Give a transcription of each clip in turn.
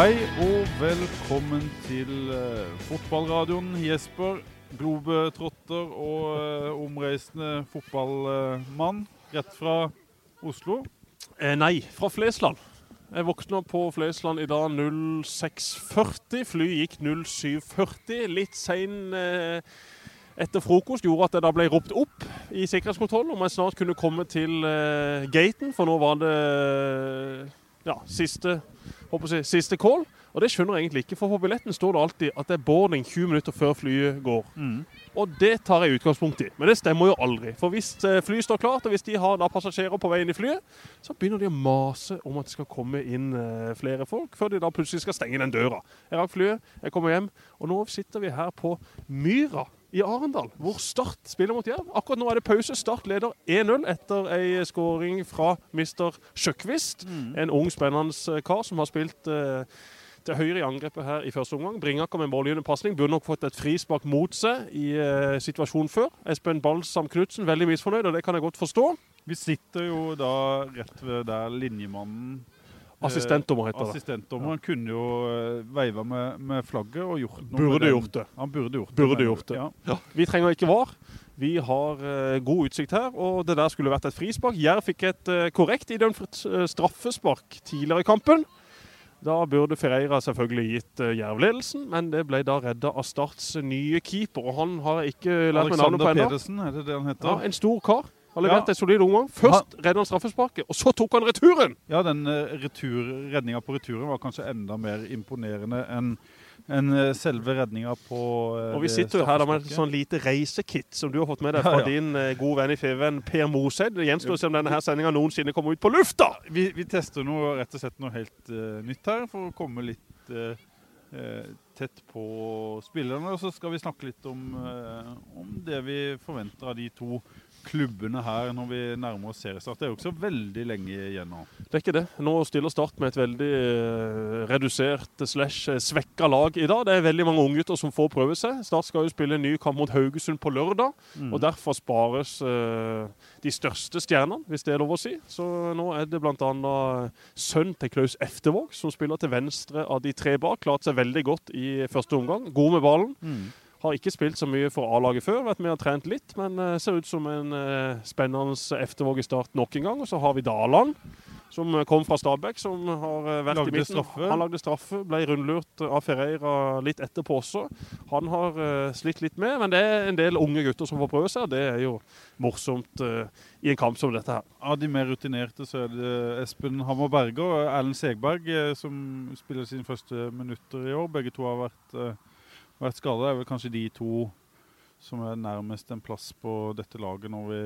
Hei og velkommen til eh, fotballradioen. Jesper, globetrotter og eh, omreisende fotballmann rett fra Oslo. Eh, nei, fra Flesland. Jeg våkna på Flesland i dag 06.40. Flyet gikk 07.40. Litt sein eh, etter frokost gjorde at jeg da ble ropt opp i sikkerhetskontroll om jeg snart kunne komme til eh, gaten, for nå var det ja, siste, håper jeg, siste call. Og det skjønner jeg egentlig ikke, for på billetten står det alltid at det er boarding 20 minutter før flyet går. Og det tar jeg utgangspunkt i. Men det stemmer jo aldri. For hvis eh, flyet står klart, og hvis de har passasjerer på vei inn i flyet, så begynner de å mase om at det skal komme inn eh, flere folk, før de da plutselig skal stenge den døra. Jeg rakk flyet, jeg kommer hjem, og nå sitter vi her på Myra i Arendal, hvor Start spiller mot Jerv. Akkurat nå er det pause. Start leder 1-0 etter ei skåring fra mister Sjøkvist. En ung, spennende kar som har spilt eh, til høyre i angrepet her i første omgang. Bringaker med målgivende pasning. Burde nok fått et frispark mot seg i eh, situasjonen før. Espen Balsam Knutsen veldig misfornøyd, og det kan jeg godt forstå. Vi sitter jo da rett ved der linjemannen Assistentdommer heter det. Assistentdommeren kunne jo eh, veiva med, med flagget og gjort noe. med Burde den. gjort det. Han burde gjort det. Burde gjort det. Ja. Ja, vi trenger ikke var. Vi har uh, god utsikt her, og det der skulle vært et frispark. Jerv fikk et uh, korrekt idømt uh, straffespark tidligere i kampen. Da burde Ferreira selvfølgelig gitt uh, Jerv-ledelsen, men det ble da redda av Starts nye keeper. Og han har jeg ikke lært meg navnet på Alexander. Pedersen, er det det han heter? Ja, en stor kar. Har levert Ja. en solid omgang. Først redda han straffesparket, og så tok han returen! Ja, den uh, retur, redninga på returen var kanskje enda mer imponerende enn enn, eh, selve redninga på eh, Og vi sitter jo her da med et sånn lite reisekit som du har fått med deg fra Ja, ja. din eh, gode venn i Feven, Per Mosed. Det gjenstår å se om denne her sendinga noensinne kommer ut på lufta! vi, vi tester noe, rett og slett noe helt uh, nytt her, for å komme litt uh, eh, tett på spillerne. Og så skal vi snakke litt om, uh, om det vi forventer av de to klubbene her når vi nærmer oss seriestart. Det er jo ikke så veldig lenge igjen nå. Det er ikke det. Nå stiller Start med et veldig eh, redusert slash eh, svekka lag i dag. Det er veldig mange unggutter som får prøve seg. Start skal jo spille en ny kamp mot Haugesund på lørdag. Mm. Og derfor spares eh, de største stjernene, hvis det er lov å si. Så nå er det bl.a. sønn til Klaus Eftevåg, som spiller til venstre av de tre bak. Klart seg veldig godt i første omgang. God med ballen. Mm. Har ikke spilt så mye for A-laget før, vært med og trent litt, men eh, ser ut som en eh, spennende Eftervåg i start nok en gang. Og så har vi Daland, som eh, kom fra Stabæk, som har vært Lagde i midten. straffe. Han lagde straffe, ble rundlurt av Ferreira litt etterpå også. Han har slitt litt med, men det er en del unge gutter som får prøve seg, og det er jo morsomt i en kamp som dette her. Av de mer rutinerte så er det Espen Hammer Berger og Erlend Segberg som spiller sine første minutter i år. Begge to har vært, vært skada. Det er vel kanskje de to som er nærmest en plass på dette laget når vi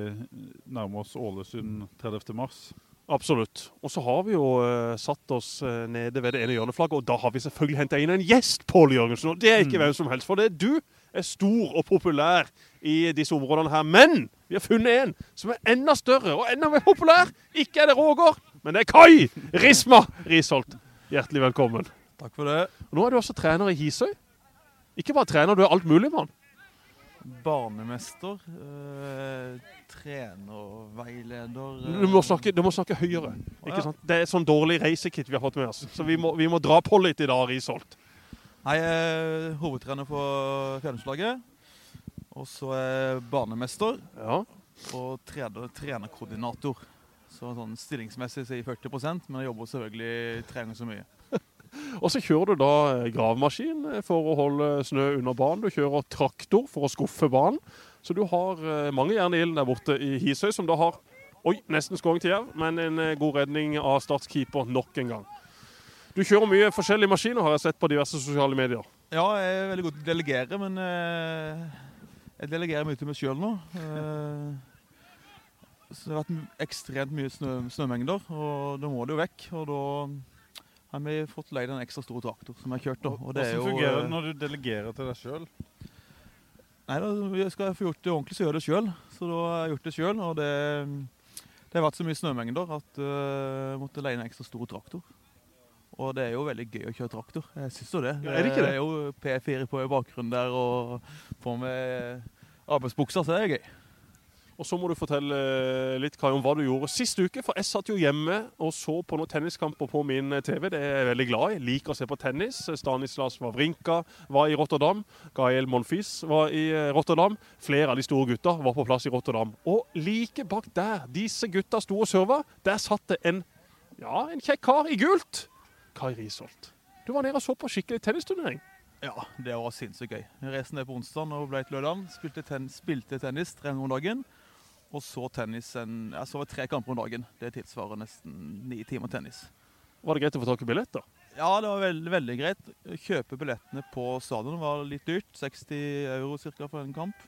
nærmer oss Ålesund 30. mars. Absolutt. Og så har vi jo uh, satt oss uh, nede ved det ene hjørneflagget, og da har vi selvfølgelig henta inn en gjest, Pål Jørgensen. Og det er ikke Mm. hvem som helst, for det er du er stor og populær i disse områdene her. Men vi har funnet en som er enda større og enda mer populær. Ikke er det Roger, men det er Kai Risma Risholt. Hjertelig velkommen. Takk for det. Og nå er du også trener i Hisøy. Ikke bare trener, du er alt mulig, mann. Barnemester, øh, trener, veileder Du må snakke, du må snakke høyere. Ikke Ja. sant? Det er sånn dårlig reisekit vi har fått med oss. Så vi må, vi må dra på litt i dag, Risholt. Nei, jeg er hovedtrener for Fjellandslaget. Og så er barnemester Ja. og trener, trenerkoordinator. Så sånn stillingsmessig sier jeg 40% men jeg jobber selvfølgelig tre ganger så mye. Og så kjører du da eh, gravemaskin eh, for å holde snø under banen. Du kjører traktor for å skuffe banen. Så du har eh, mange jern i ilden der borte i Hisøy, som da har Oi, nesten skåring til Jerv, men en god redning av startskeeper nok en gang. Du kjører mye forskjellige maskiner, har jeg sett på diverse sosiale medier. Ja, jeg er veldig god til å delegere, men jeg delegerer mye til meg sjøl nå. Så det har vært ekstremt mye snø, snømengder, og da må det jo vekk. Og da har vi fått leid en ekstra stor traktor som jeg har kjørt. da. Og det er Hvordan jo, fungerer eh, det når du delegerer til deg sjøl? Nei, da skal jeg få gjort det ordentlig, så gjør jeg det sjøl. Så da har jeg gjort det sjøl. Og det, det har vært så mye snømengder at eh, jeg måtte leie en ekstra stor traktor. Og det er jo veldig gøy å kjøre traktor. Jeg syns jo det. Er det ikke det? det er jo P4 på i bakgrunnen der og på med arbeidsbuksa, så er det gøy. Og så må du fortelle litt Kai, om hva du gjorde sist uke. For jeg satt jo hjemme og så på noen tenniskamper på min eh, TV. Det er jeg veldig glad i. Liker å se på tennis. Stanislas Wawrinka var i Rotterdam. Gael Monfils var i eh, Rotterdam. Flere av de store gutta var på plass i Rotterdam. Og like bak der disse gutta sto og serva, der satt det en, ja, en kjekk kar i gult. Kai Risholt. Du var nede og så på skikkelig tennisturnering. Ja, det var sinnssykt gøy. Jeg ned på onsdag og ble til lørdag. Spilte, ten spilte tennis tre ganger om dagen. Og så tennis en, jeg så tre kamper om dagen. Det tilsvarer nesten ni timer tennis. Var det greit å få tak i billett, da? Ja, det var veldig, veldig greit. Kjøpe billettene på stadion var litt dyrt. 60 euro cirka for en kamp.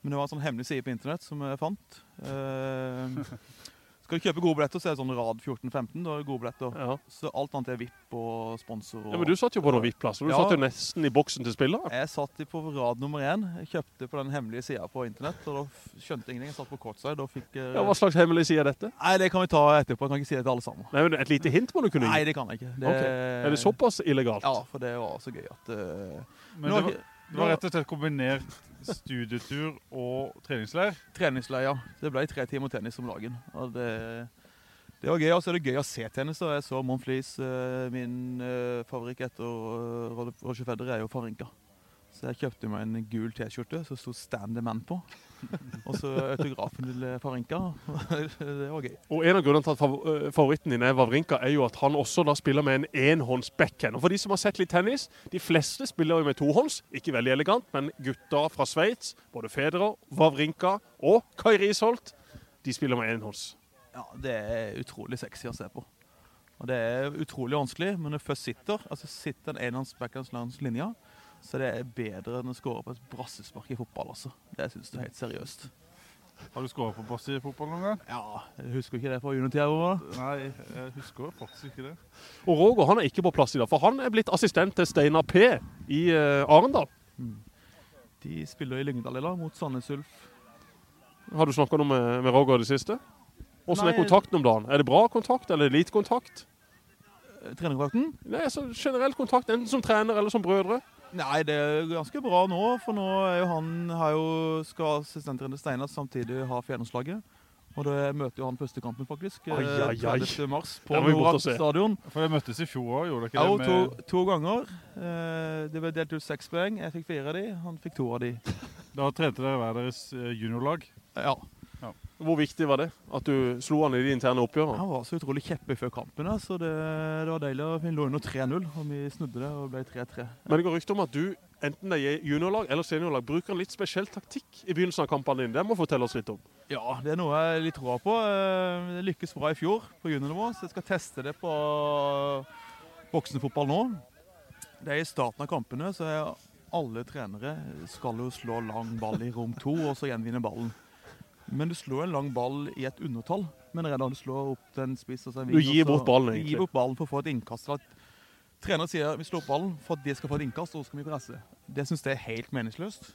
Men det var en sånn hemmelig side på internett som jeg fant. Eh, skal du kjøpe gode billetter, så er det sånn rad 14-15. Da er det gode billetter. Ja. Så alt annet er VIP og sponsor. Og ja men du satt jo på noen VIP-plasser. Du Ja. satt jo nesten i boksen til spillere. Jeg satt på rad nummer én. Jeg kjøpte på den hemmelige sida på internett. og Da skjønte ingenting. Jeg satt på courtside da fikk Ja, hva slags hemmelig side er dette? Nei, det kan vi ta etterpå. Jeg kan ikke si det til alle sammen. Nei, men Et lite hint må du kunne gi. Nei, det kan jeg ikke. Det, Ok. Er det såpass illegalt? Ja, for det var så gøy at Uh... Men nå det var, det var rett og slett kombinert studietur og treningsleir. Treningsleir, ja. Det ble tre timer tennis om dagen. Og det, det var gøy. Og så er det gøy å se tennis. Jeg så Monflis. eh, min uh, favoritt etter uh, Roger Federer er jo Favrinka. Så jeg kjøpte meg en gul T-skjorte som sto 'Stand the Man' på. Og så autografen til eh, Favrinka. det var gøy. Og En av grunnene til at øh, favoritten din er Vavrinka, er jo at han også da spiller med en enhånds backhand. Og For de som har sett litt tennis, de fleste spiller jo med tohånds. Ikke veldig elegant, men gutta fra Sveits, både Federer, Vavrinka og Kai Risholt, de spiller med enhånds. Ja, Det er utrolig sexy å se på. Og Det er utrolig vanskelig, men når først sitter, altså sitter en enhånds backhands langs linja, så det er bedre enn å skåre på et brassespark i fotball. altså. Det syns jeg er helt seriøst. Har du skåret på brass i fotball noen gang? Ja, Jeg husker ikke det fra juniortida. Nei, jeg husker faktisk ikke det. Og Roger han er ikke på plass i dag, for han er blitt assistent til Steinar P. i øh, Arendal. De spiller i Lyngdal i dag, mot Sandnes Ulf. Har du snakka noe med, med Roger i det siste? Åssen er kontakten om dagen? Er det bra kontakt, eller er lite kontakt? Trenerkontakten? Trenerkontrakten? Nei, altså Generell kontakt, enten som trener eller som brødre. Nei, det er ganske bra nå, for nå er jo han har jo, skal assistenttrener Steinar samtidig ha Fjernomslaget. Og det møter jo han første kampen, faktisk. Ai, eh, ai, ai. 30. mars på Norad stadion. For jeg møttes i fjor òg, gjorde dere Ja, ikke det? to, to ganger. Eh, det ble delt ut seks poeng. Jeg fikk fire av de, han fikk to av de. Da trente dere hver deres eh, juniorlag. Ja, Hvor viktig var det at du slo han i de interne oppgjørene? Han var så utrolig kjeppig før kampen, så det, det var deilig. Vi lå under 3-0, og vi snudde det og ble 3-3. Men det går rykter om at du, enten det er juniorlag eller seniorlag, bruker en litt spesiell taktikk i begynnelsen av kampene dine. Det må fortelle oss litt om. Ja, det er noe jeg litt tror på. Eh, Det lykkes bra i fjor på juniornivå, så jeg skal teste det på voksenfotball nå. Det er i starten av kampene, så alle trenere skal jo slå lang ball i rom to, og så gjenvinne ballen. Men du slår en lang ball i et undertall. Men da du slår opp til en spiss og så en Du gir bort ballen, egentlig. gir bort ballen for å få et innkast. At trener sier vi slår opp ballen for at de skal få et innkast, og så skal vi presse. Det syns jeg er helt meningsløst.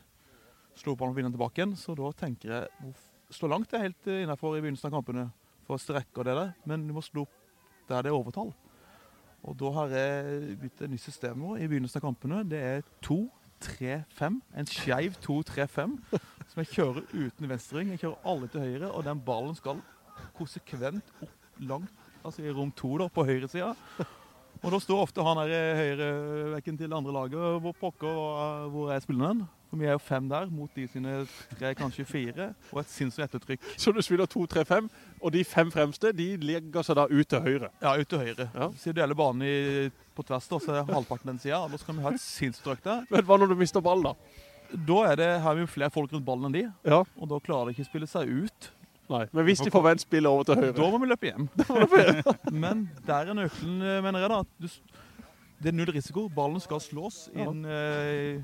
Slå opp ballen og vinne tilbake igjen. Så da tenker jeg Slå langt er helt innafor i begynnelsen av kampene for å strekke det der, men du må slå opp der det er overtall. Og da har jeg begynt et nytt system nå i begynnelsen av kampene. Det er 2-3-5. En skeiv 2-3-5 som jeg kjører uten venstrering. Jeg kjører alle til høyre, og den ballen skal konsekvent opp langt, altså i rom to da, på høyresida. Og da står ofte han her i høyrevekken til andre laget. Hvor pokker hvor- er spilleren? For vi er jo fem der, mot de sine tre, kanskje fire. Og et sinnssykt ettertrykk. Så du spiller 2-3-5, og de fem fremste de legger seg da ut til høyre. Ja, ut til høyre. Ja. Så deler banen i, på tvers, da, så er halvparten den sida. Da skal vi ha et sinnssykt der. Men hva når du mister ballen, da? Da er det, har vi flere folk rundt ballen enn de, Ja. og da klarer de ikke å spille seg ut. Nei. Men hvis de får vendt spillet over til høyre Da må vi løpe hjem. Men der er nøkkelen, eh, mener jeg. da. Du, det er null risiko. Ballen skal slås Ja. inn eh,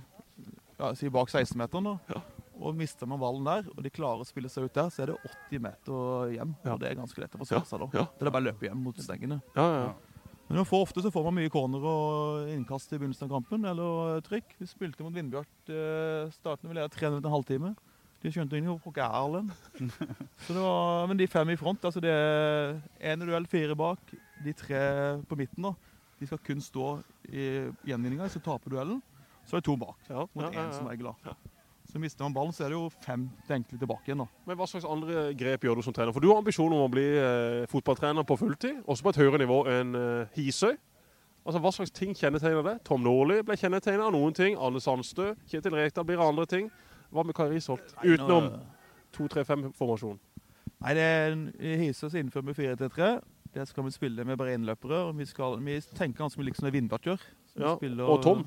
ja, si bak 16-meteren. da. Ja. Og mister man ballen der, og de klarer å spille seg ut der, så er det 80 meter hjem. Ja. Og det er ganske lett å forsvare seg da. Ja. Det er bare å løpe hjem mot stengene. Ja, ja. Ja. Men for ofte så får man mye corner og innkast i begynnelsen av kampen, eller trykk. Vi spilte mot Vindbjart eh, starten, vi ledet 300 en halvtime. De skjønte ikke hvor er Erlend. Så det var, men de fem i front, altså det er én duell, fire bak. De tre på midten da, de skal kun stå i gjenvinninga, så taper duellen. Så er det to bak, ja, mot ja, én som er regel. da. Så mister man ballen, så er det jo fem til enkle tilbake igjen. da. Men hva slags andre grep gjør du som trener? For du har ambisjon om å bli eh, fotballtrener på fulltid, også på et høyere nivå enn eh, Hisøy. Altså, Hva slags ting kjennetegner det? Tom Nordli ble kjennetegnet av noen ting. Anne Sandstø, Kjetil Rekdal blir andre ting. Hva med Kari Risholt? Utenom 2-3-5-formasjon. Nei, det er en, Hisøy så innfører vi 4-3-3. Det skal vi spille med breinløpere. innløpere. Vi, skal, vi tenker ganske mye liksom det Vindbart gjør. Ja, spiller- og Tom.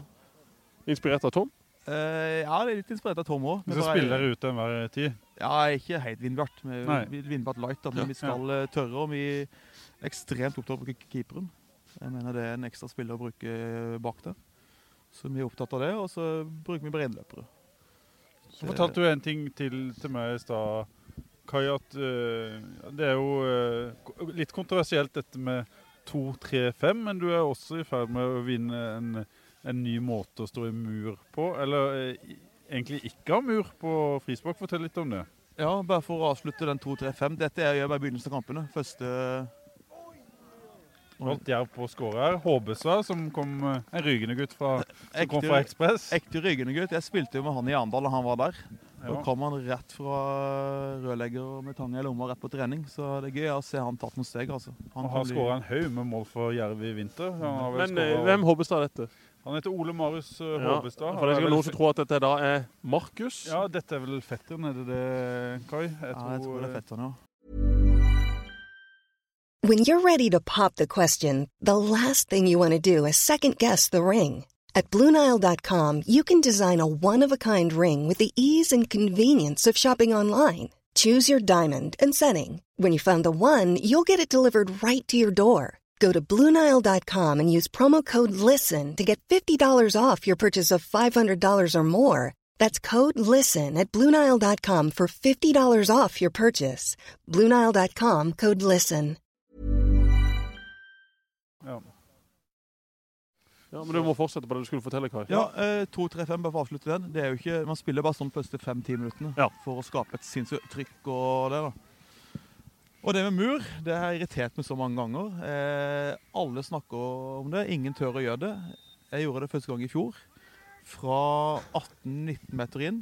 Inspirert av Tom? Uh, ja, det er litt inspirert av Tom òg. Så spiller dere ut enhver tid. Ja, ikke helt Vindbart. vi- Vindbart light, da, men Ja. vi skal ja. tørre. Og vi er ekstremt opptatt av å bruke keeperen. Jeg mener det er en ekstra spiller å bruke eh, bak der. Så vi er opptatt av det, og så bruker vi breinløpere. Så fortalte du en ting til til meg i stad, Kai, at uh, det er jo uh, litt kontroversielt dette med 2-3-5, men du er også i ferd med å vinne en, en ny måte å stå i mur på. Eller eh, egentlig ikke ha mur på frispark. Fortell litt om det. Ja, bare for å avslutte den 2-3-5. Dette er jo bare begynnelsen av kampene. Første Holdt Jerv på å skåre her. Håbestad, som kom eh, en rygende gutt fra, som kom fra Ekspress. ekte rygende gutt. Jeg spilte jo med han i Arendal da han var der. Da Ja. kom han rett fra rørlegger med tang i lomma rett på trening. Så det er gøy å se han tatt noen steg, altså. Han Han har bli- skåra en haug med mål for Jerv i vinter. Han, har vel Men eh, skåret- hvem Håpestad er dette? Han heter Ole Marius eh, Ja, for det er Han er sikkert vel noen som tror at dette da er Markus. Ja, dette er vel fetteren, er det det, Kai? Jeg Ja, jeg tror det er fett han, ja. When you're ready to pop the question, the last thing you want to do is second guess the ring. At Bluenile.com, you can design a one of a kind ring with the ease and convenience of shopping online. Choose your diamond and setting. When you find the one, you'll get it delivered right to your door. Go to Bluenile.com and use promo code LISTEN to get $50 off your purchase of $500 or more. That's code LISTEN at Bluenile.com for $50 off your purchase. Bluenile.com code LISTEN. Ja. Ja, Men du må fortsette på det du skulle fortelle, Kai. Ja, eh, 2-3-5, bare for å avslutte den. Det er jo ikke, man spiller bare sånn første fem-ti minuttene Ja. for å skape et sinnssykt trykk og det. da. Og det med mur, det har irritert meg så mange ganger. Eh, alle snakker om det, ingen tør å gjøre det. Jeg gjorde det første gang i fjor. Fra 18-19 meter inn.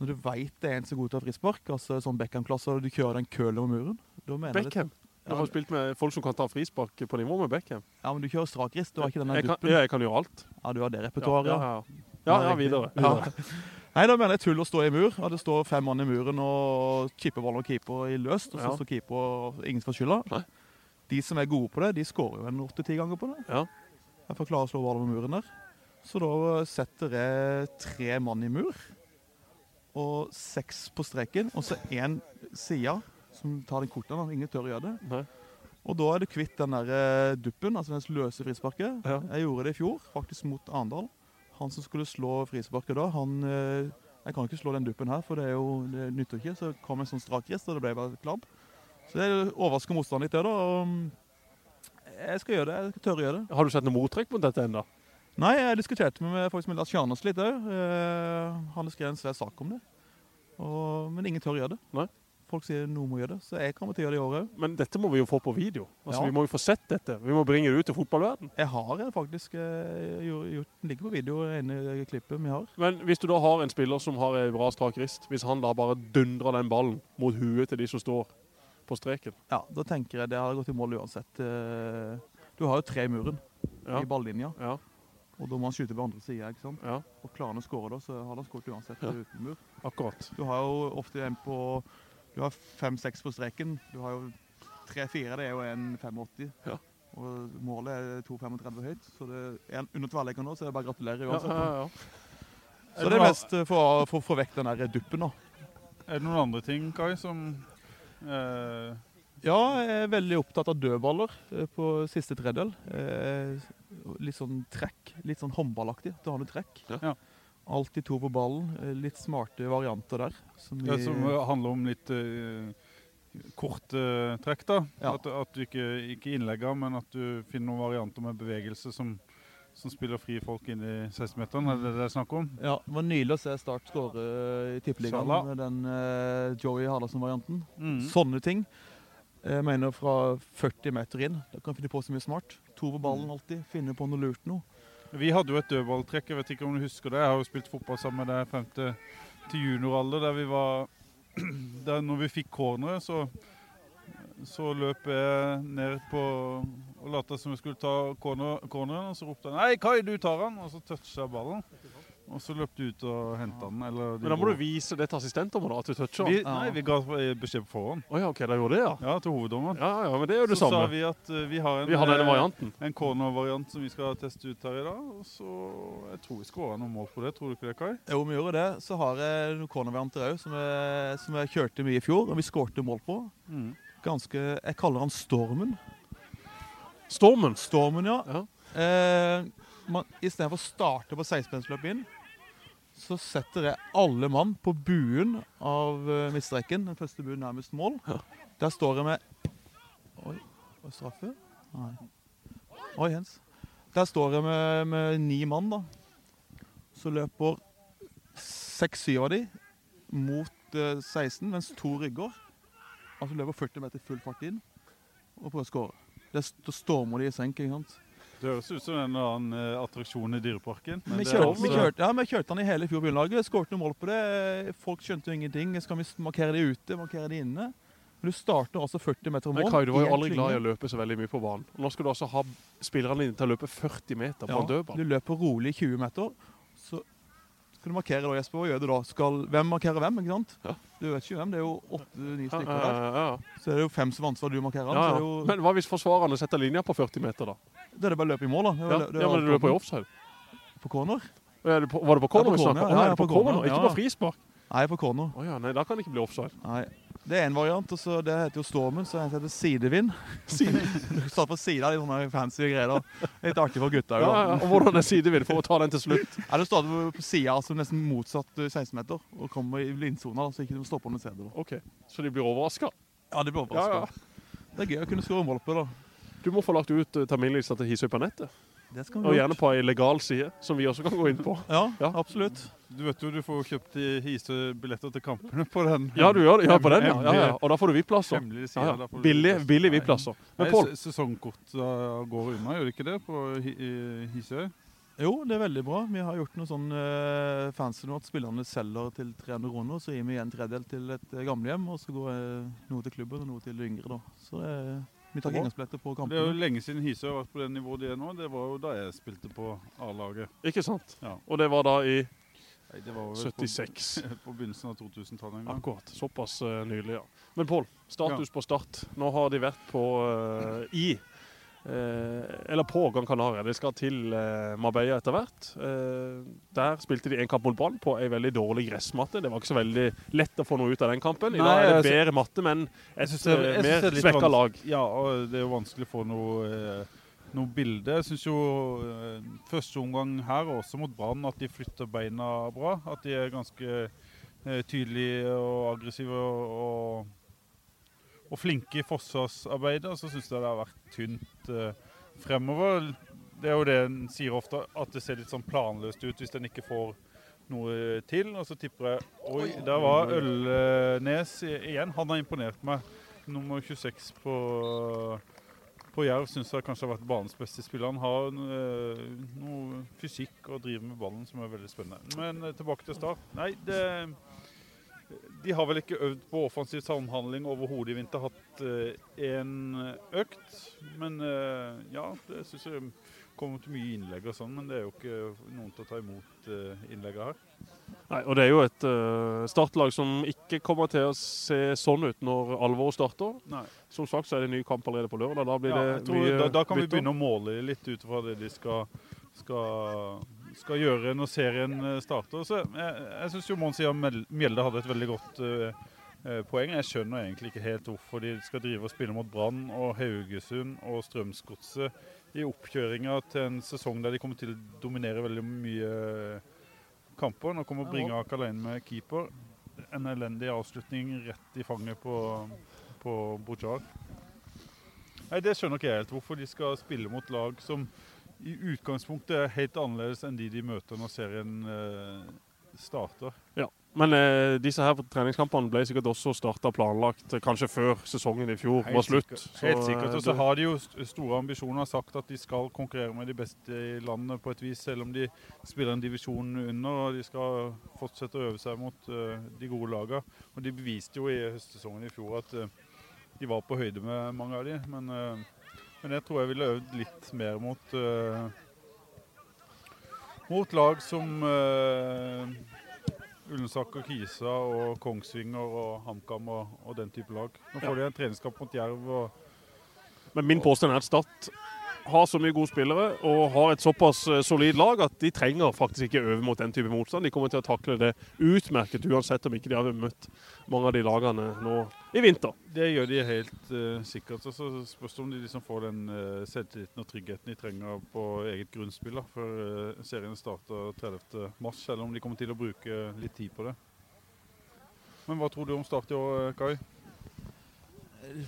Når du veit det er en som er god til å ha frispark, altså sånn Beckham-klasse, og du kjører den kølen over muren jeg det- Beckham. Du har spilt med folk som kan ta frispark på nivå med Beckham. Ja, men du kjører strakrist, du har ikke den Jeg kan, duppen. ja, jeg kan gjøre alt. Ja, du har det Ja, repertoaret. ja, ja. ja, ja videre. Ja. videre. Nei, da mener jeg tull å stå i mur. At det står fem mann i muren og chipper ballen og keeper i løst, og så Ja. står keeper og ingen får skylda. De som er gode på det, de skårer jo en åtte-ti ganger på det. Ja. Jeg får klare å slå ballen med muren der. Så da setter jeg tre mann i mur, og seks på streken, og så én side som tar den korten. Ingen tør å gjøre det. Nei. Og da er du kvitt den der eh, duppen, altså den løse frisparket. Ja. Jeg gjorde det i fjor, faktisk mot Arendal. Han som skulle slå frisparket da, han eh, Jeg kan ikke slå den duppen her, for det, er jo, det nytter ikke. Så kom en sånn strakrist, og det ble bare klabb. Så det overrasker motstanden litt, det, da. Mm, jeg skal gjøre det. Jeg skal tørre å gjøre det. Har du sett noe mottrekk mot dette ennå? Nei, jeg diskuterte med faktisk med Lars Kjarnas litt òg. han har skrevet en svær sak om det. Og, men ingen tør å gjøre det. Nei. Folk sier noen må gjøre det, så jeg kommer til å gjøre det i år òg. Men dette må vi jo få på video. Altså, Ja. Vi må jo få sett dette. Vi må bringe det ut til fotballverden. Jeg har eh, faktisk eh, gjort, gjort, den ligger på video, inne ene klippet vi har. Men hvis du da har en spiller som har en bra strak rist, hvis han da bare dundrer den ballen mot huet til de som står på streken Ja, da tenker jeg det hadde gått i mål uansett. Eh, Du har jo tre i muren Ja. i ballinja, Ja, og da må han skyte på andre sida. ja Og klarer han å skåre da, så har han skåret uansett Ja. uten mur. akkurat. Du har jo ofte en på Du har fem-seks på streken. Du har jo tre-fire, det er jo en 85. Ja. Og målet er 2,35 høyt, så det er en under tverrlegger nå, så det er bare å gratulere uansett. ja, ja. Så det er mest eh, for å få- få vekk den der duppen, da. Er det noen andre ting, Kai, som eh, Ja, jeg er veldig opptatt av dødballer eh, på siste tredjedel. Eh, Litt sånn trekk. Litt sånn håndballaktig. Da har du trekk. Ja. Alltid to på ballen. Eh, Litt smarte varianter der. Som ja, Som handler om litt uh, korte trekk, da. Ja. At, at du ikke, ikke innlegger, men at du finner noen varianter med bevegelse som, som spiller fri folk inn i 16-meteren. Er det det det er snakk om? ja, det var nydelig å se Start skåre i Tippeligaen med den uh, Joey Haraldsen-varianten. Mm. Sånne ting. Jeg mener fra 40 meter inn. Da kan du finne på så mye smart. To på Mm. ballen alltid. Finne på noe lurt noe. Vi hadde jo et dødballtrekk, jeg vet ikke om du husker det. Jeg har jo spilt fotball sammen med deg frem til til junioralder der vi var der Når vi fikk corneret, så, så løp jeg ned på og lot som jeg skulle ta corner, corneren, og så ropte han 'Nei, Kai, du tar han!' Og så toucha jeg ballen. Og så løp du ut og henta den. Eller de Men da må du vise det til assistentdommer, at du toucher. vi, Å Nei, vi ga beskjed på forhånd. ja, OK, da gjorde det, ja. Ja, til hoveddommeren. Ja, ja, men det er jo det så sa vi at uh, vi har en, Vi har denne eh, varianten. en corner-variant som vi skal teste ut her i dag. Og så Jeg tror vi skåra noen mål på det. Tror du ikke det, Kai? Jo, vi gjorde det. Så har jeg noen cornervarianter òg, som, jeg- som jeg kjørte mye i fjor. Og vi skårte mål på. Ganske Jeg kaller han Stormen. Stormen. Stormen, ja. Ja. Eh, man, Istedenfor å starte på 16-pensløpet inn, så setter jeg alle mann på buen av uh, midtstreken. Den første buen nærmest mål. Der står jeg med Oi, var det straffe? Nei. Oi, Jens. Der står jeg med, med ni mann, da. Så løper seks-syv av de mot eh, 16, mens to rygger. Altså løper 40 meter full fart inn og prøver å skåre. Da stormer de i senk. ikke sant? Det høres ut som en eller annen eh, attraksjon i Dyreparken. men Vi det er kjørte, også- vi, kjørte, ja, vi kjørte den i hele fjor bunnlaget. Skåret noen mål på det. Folk skjønte jo ingenting. Skal vi markere de ute, markere de inne? Men du starter altså 40 meter mål. Men Kai, du var jo aldri aldri glad i å løpe så veldig mye på banen. Og Nå skal du altså ha spillerne dine til å løpe 40 meter på ja, en dødball. Du løper rolig 20 meter. Så skal du markere da, Jesper. Hva gjør du da? Skal, hvem markerer hvem? ikke sant? Ja. Du vet ikke hvem. Det er jo åtte-ni stykker der. ja, ja. Så er det jo fem som ansvar du markerer. Er jo, Men hva hvis forsvarerne setter linja på 40 meter, da? da er det bare å løpe i mål, da. Det det ja men du løper i offside. På corner? Er var det på corner vi snakka om? ja, på corner, ikke på frispark. Nei, på corner. Oh, ja, nei, da kan det ikke bli offside. Nei. Det er en variant, og så det heter jo Stormen, så en heter Sidevind. Satt på sida de sånne fancy greier. da. Litt artig for gutta. Ja, ja, og hvordan er sidevind for å ta den til slutt? Ja, du starter på sida, altså nesten motsatt eh, 16-meter, og kommer i blindsona, så ikke du må stoppe når du ser det. da. Ok, Så de blir overraska? Ja, de blir Ja, ja. Det er gøy å kunne skåre mål på, da. Du må få lagt ut uh, terminlista til Hisøy på nettet. Det skal vi Og gjerne på ei legal side, som vi også kan gå inn på. Ja, Ja. absolutt. Du vet jo du får kjøpt hisebilletter til kampene på den. Ja, du gjør det. Ja, på den, ja. ja, ja. Og da får du VIP-plasser. Ja, Billig, billig VIP-plasser. Men Pål, Sesongkort går unna, gjør det ikke det, på Hi- Hisøy? Jo, det er veldig bra. Vi har gjort noe sånn uh, fancy nå at spillerne selger til 300 kroner. Så gir vi en tredjedel til et uh, gamlehjem, og så går eh, noe til klubben og noe til de yngre. da. Så det, vi tar inngangsbilletter på Det er jo lenge siden Hisøy har vært på det nivået de er nå. Det var jo da jeg spilte på A-laget. ikke sant? Ja. Og det var da i Nei, det var vel 76. På, på begynnelsen av 2000-tallet en gang. Akkurat. Såpass uh, nylig, ja. Men Pål, status på Start. Nå har de vært på uh, i eh, eller på Gran Canaria. De skal til uh, Marbella etter hvert. Eh, der spilte de en kamp mot Brann på ei veldig dårlig gressmatte. Det var ikke så veldig lett å få noe ut av den kampen. I Nei, dag er det bedre matte, men Jeg et det er- eh, mer er svekka lag. Ja, og det er jo vanskelig å få noe, eh, noe bilde. Jeg syns jo eh, første omgang her, også mot Brann, at de flytter beina bra. At de er ganske eh, tydelige og aggressive og, og, flinke i forsvarsarbeidet. Og så syns jeg det har vært tynt eh, fremover. Det er jo det en sier ofte, at det ser litt sånn planløst ut hvis en ikke får noe til. Og så tipper jeg Oi, der var Ølnes igjen. Han har imponert meg. Nummer 26 på, på Jerv syns jeg kanskje har vært banens beste spiller. Han har eh, noe fysikk og driver med ballen som er veldig spennende. Men eh, tilbake til start. Nei, det de har vel ikke øvd på offensiv samhandling overhodet i vinter. Hatt én økt. Men eh, ja, det syns jeg kommer til mye innlegg og sånn. Men det er jo ikke noen til å ta imot uh, innleggene her. Nei, og det er jo et uh, startlag som ikke kommer til å se sånn ut når alvoret starter. Nei. Som sagt så er det ny kamp allerede på lørdag. Da blir Ja, mye da, da kan vi begynne å måle litt ut fra det de skal, skal, skal gjøre når serien eh, starter. Så jeg jeg syns Mons Ian Mjelde hadde et veldig godt eh, eh, poeng. Jeg skjønner egentlig ikke helt hvorfor de skal drive og spille mot Brann og Haugesund og Strømsgodset i oppkjøringa til en sesong der de kommer til å dominere veldig mye kamper. Nå kommer Bringak alene med keeper. En elendig avslutning rett i fanget på, på Bujar. Nei, Det skjønner ikke jeg helt. Hvorfor de skal spille mot lag som i utgangspunktet er helt annerledes enn de de møter når serien starter. starter. Men eh, disse her treningskampene ble sikkert også starta planlagt eh, kanskje før sesongen i fjor var slutt. Sikkert. Helt Så, sikkert. eh, Og så har de jo store ambisjoner og sagt at de skal konkurrere med de beste i landet på et vis, selv om de spiller en divisjon under. og De skal fortsette å øve seg mot uh, de gode lagene. Og de beviste jo i høstsesongen i fjor at uh, de var på høyde med mange av de. Men, uh, men jeg tror jeg ville øvd litt mer mot mot lag som Ullensaker, Kisa og Kongsvinger og HamKam og, og den type lag. Nå får de en treningskamp mot Jerv. og Men min påstand er at Start har så mye gode spillere og har et såpass eh, solid lag at de trenger faktisk ikke øve mot den type motstand. De kommer til å takle det utmerket uansett om ikke de har møtt mange av de lagene nå i vinter. Det gjør de helt uh, sikkert. Så spørs det om de liksom får den uh, selvtilliten og tryggheten de trenger på eget grunnspill da, før uh, serien starter 30. mars, eller om de kommer til å bruke litt tid på det. Men hva tror du om start i år, eh, Kai?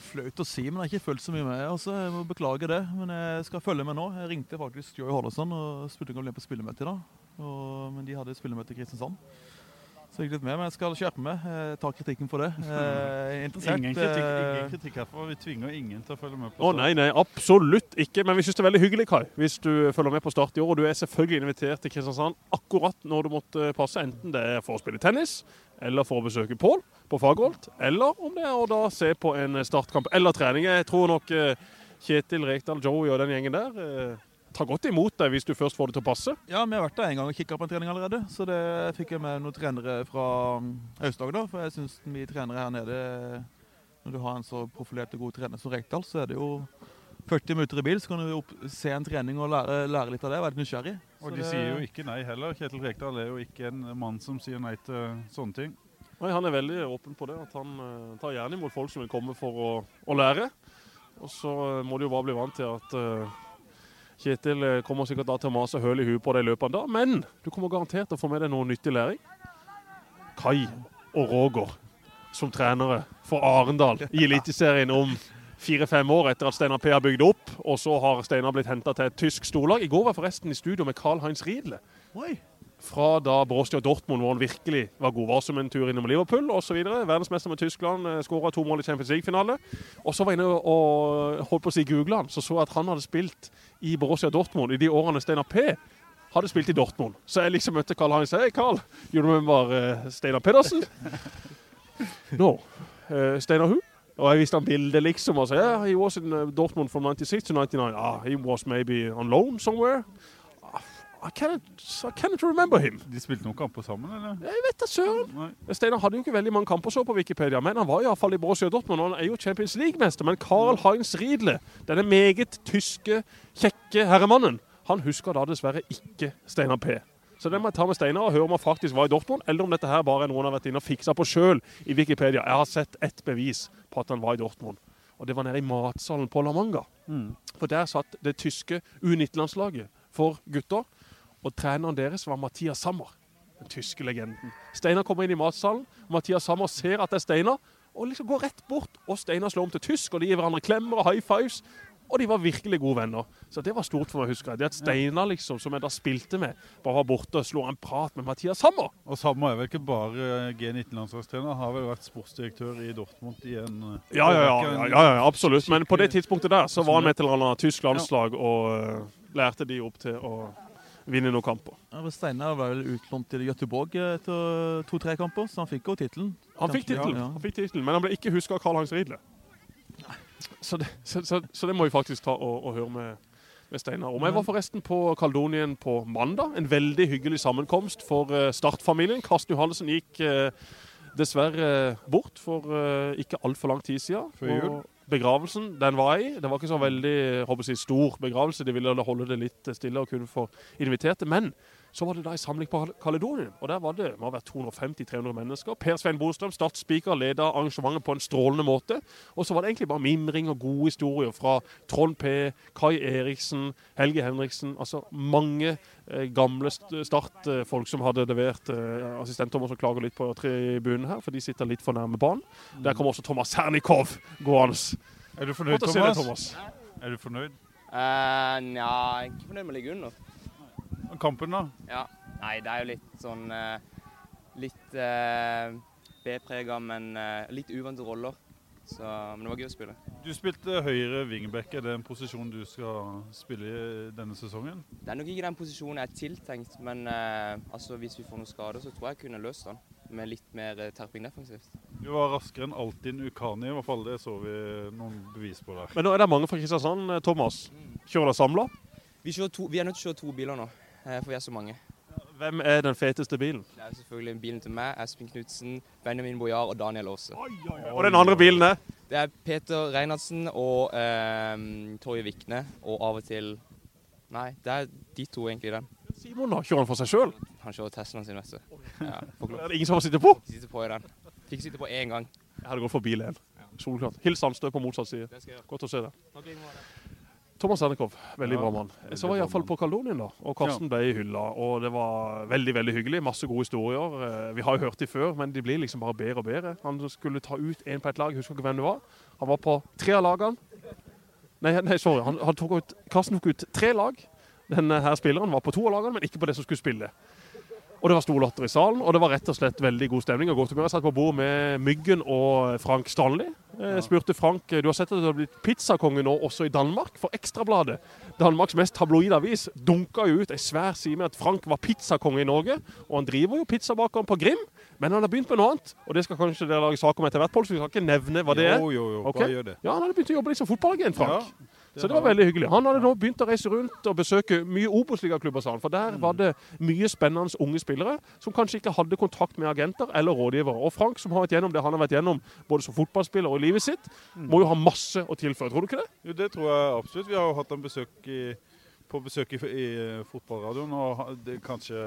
Flaut å si, men jeg har ikke fulgt så mye med. Altså, jeg må beklage det, men jeg skal følge med nå. Jeg ringte faktisk Joy Hollerson og spurte om å bli på spillemøte i dag. Og, men de hadde spillemøte i Kristiansand. Så jeg litt med, men jeg skal skjerpe meg. Jeg ta kritikken for det. Eh, er interessert. Ingen kritikk, eh, ingen kritikk herfra. Vi tvinger ingen til å følge med på Å start. nei, nei, absolutt ikke. Men vi syns det er veldig hyggelig, Kai, hvis du følger med på Start i år. Og du er selvfølgelig invitert til Kristiansand akkurat når du måtte passe. Enten det er for å spille tennis, eller for å besøke Pål på Fagerholt, eller om det er å da se på en startkamp eller trening. Jeg tror nok eh, Kjetil Rekdal, Joey og den gjengen der tar godt imot deg hvis du først får det til å passe. Ja, vi har vært der en gang og kikka på en trening allerede. Så det fikk jeg med noen trenere fra mm, Aust-Agder. For jeg syns vi trenere her nede Når du har en så profilert og god trener som Rekdal, så er det jo 40 minutter i bil, så kan du opp, se en trening og lære, lære litt av det. Være litt nysgjerrig. Og de det- sier jo ikke nei heller. Kjetil Rekdal er jo ikke en mann som sier nei til sånne ting. Nei, Han er veldig åpen på det. at Han uh, tar gjerne imot folk som vil komme for å, å lære. Og så uh, må de jo bare bli vant til at eh, Kjetil eh, kommer sikkert da til å mase høl i huet på deg i løpet av en dag, men du kommer garantert til å få med deg noe nyttig læring. Kai og Roger som trenere for Arendal i Eliteserien om fire-fem år etter at Steinar P har bygd opp, og så har Steinar blitt henta til et tysk storlag. I går var forresten i studio med Carl-Heinz Riedle fra da Borussia Dortmund, hvor han virkelig var god. Var som en tur innom Liverpool osv. Verdensmester med Tyskland, skåra to mål i Champions League-finale. Og så var jeg inne og holdt på å si googla han, så så jeg at han hadde spilt i Borussia Dortmund i de årene Steinar P hadde spilt i Dortmund. Så jeg liksom møtte Carl Heinz. Hei, Carl. You remember uh, Steinar Pedersen? no. Uh, Steinar who? Og jeg viste han bildet, liksom. Og sa yeah, he was in uh, Dortmund from 96 to 99. Ah, he was maybe on loan somewhere. I cannot, I cannot remember him. De spilte noen kamper sammen, eller? Jeg vet da søren. Steinar hadde jo ikke veldig mange kamper så på Wikipedia, men han var iallfall i Borussia Dortmund. og Han er jo Champions League-mester. Men Karl Heinz Riedle, denne meget tyske, kjekke herremannen, han husker da dessverre ikke Steinar P. Så det må jeg ta med Steinar og høre om han faktisk var i Dortmund, eller om dette her bare er noe han har vært inne og fiksa på sjøl i Wikipedia. Jeg har sett ett bevis på at han var i Dortmund, og det var nede i matsalen på La Manga. Mm. For der satt det tyske U19-landslaget for gutter, og treneren deres var Mathias Sammer, den tyske legenden. Steinar kommer inn i matsalen, Mathias Sammer ser at det er Steinar, og liksom går rett bort, og Steinar slår om til tysk, og de gir hverandre klemmer og high fives. Og de var virkelig gode venner. Så det var stort for meg, å huske. Det at Steinar, liksom, som jeg da spilte med, bare var borte og slo en prat med Mathias Sammer. Og Sammer er vel ikke bare eh, G19-landslagstrener, har vel vært sportsdirektør i Dortmund i en eh, Ja, ja, ja, ja, ja, absolutt. Men på det tidspunktet der så var han med til et tysk landslag og eh, lærte de opp til å vinne noen kamper. Ja, Steinar var vel utlånt til Göteborg etter to-tre kamper, så han fikk jo tittelen. Han fikk tittelen, ja. men han ble ikke huska av Karl-Hans Riedle. Så det, så, så, så det må vi faktisk ta og, og høre med, med Steinar om. Jeg var forresten på Kaldonien på mandag. En veldig hyggelig sammenkomst for eh, Start-familien. Karsten Johannessen gikk eh, dessverre bort for eh, ikke altfor lang tid siden. Før jul. Og Begravelsen den var i. Det var ikke så veldig jeg, stor begravelse. De ville holde det litt stille og kunne få inviterte. Men så var det da en samling på Kaledonien, og der var det må ha vært 250-300 mennesker. Per Svein Bostrøm, statsspeaker, leda arrangementet på en strålende måte. Og så var det egentlig bare mimring og gode historier fra Trond P., Kai Eriksen, Helge Henriksen. Altså mange eh, gamle startfolk som hadde levert eh, assistent Thomas som klager litt på tribunen her, for de sitter litt for nærme banen. Der kom også Thomas Sernikov gående. Er du fornøyd, Thomas? Thomas. Er du fornøyd? Uh, Nja, ikke fornøyd med å ligge under. Kampen, da? Ja. Nei, det er jo litt sånn eh, litt eh, B-prega, men eh, litt uvante roller. Så, men det var gøy å spille. Du spilte høyre wingback. Er det en posisjon du skal spille i denne sesongen? Det er nok ikke den posisjonen jeg er tiltenkt, men eh, altså, hvis vi får noen skader, så tror jeg jeg kunne løst den med litt mer eh, terping defensivt. Du var raskere enn Altin Ukani, i hvert fall. Det så vi noen bevis på der. Men nå er det mange fra Kristiansand. Thomas, kjører dere samla? Vi, vi er nødt til å kjøre to biler nå, for vi er så mange. Hvem er den feteste bilen? Det er selvfølgelig bilen til meg, Espen Knutsen, Benjamin Bojar og Daniel Aase. Og den andre bilen er? Det er Peter Reinhardsen og eh, Torje Vikne, og av og til Nei, det er de to egentlig, den. Simon, da? Kjører han for seg sjøl? Han kjører Teslaen sin, vet du. Ja, Er det ingen som har sittet på? De sitter sitte på i den. Fikk sitte på én gang. Jeg hadde gått for Len. Solklart. Hils Sandstø på motsatt side. Godt å se deg. Thomas Ernekov, veldig Ja, bra mann. Så var jeg iallfall på Kaldonien da. Og Karsten ble i hylla. Og det var veldig veldig hyggelig. Masse gode historier. Eh, Vi har jo hørt de før, men de blir liksom bare bedre og bedre. Han skulle ta ut en på et lag, husker ikke hvem det var. Han var på tre av lagene. Nei, nei sorry. Han, han tok ut, Karsten tok ut tre lag. Denne her spilleren var på to av lagene, men ikke på det som skulle spille. Og det var stor latter i salen, og det var rett og slett veldig god stemning. og godt humør. Jeg satt på bord med Myggen og Frank Stanley. Jeg spurte Frank du har sett at du har blitt pizzakonge nå også i Danmark, for Ekstrabladet. Danmarks mest tabloide avis dunka jo ut ei svær side med at Frank var pizzakonge i Norge. Og han driver jo pizzabakeren på Grim, men han har begynt med noe annet. Og det skal kanskje dere lage sak om etter hvert, Pål, så vi skal ikke nevne hva det er. Jo, jo, jo. okay? Bare gjør det. Ja, han hadde begynt å jobbe litt som fotballagent, Frank. Ja, Så det var veldig hyggelig. Han hadde nå begynt å reise rundt og besøke mye Obos-ligaklubber, sa han. For der var det mye spennende unge spillere som kanskje ikke hadde kontakt med agenter eller rådgivere. Og Frank, som har vært gjennom det han har vært gjennom både som fotballspiller og i livet sitt, må jo ha masse å tilføre. Tror du ikke det? Jo, det tror jeg absolutt. Vi har jo hatt en besøk i, på besøk i, i fotballradioen, og det, kanskje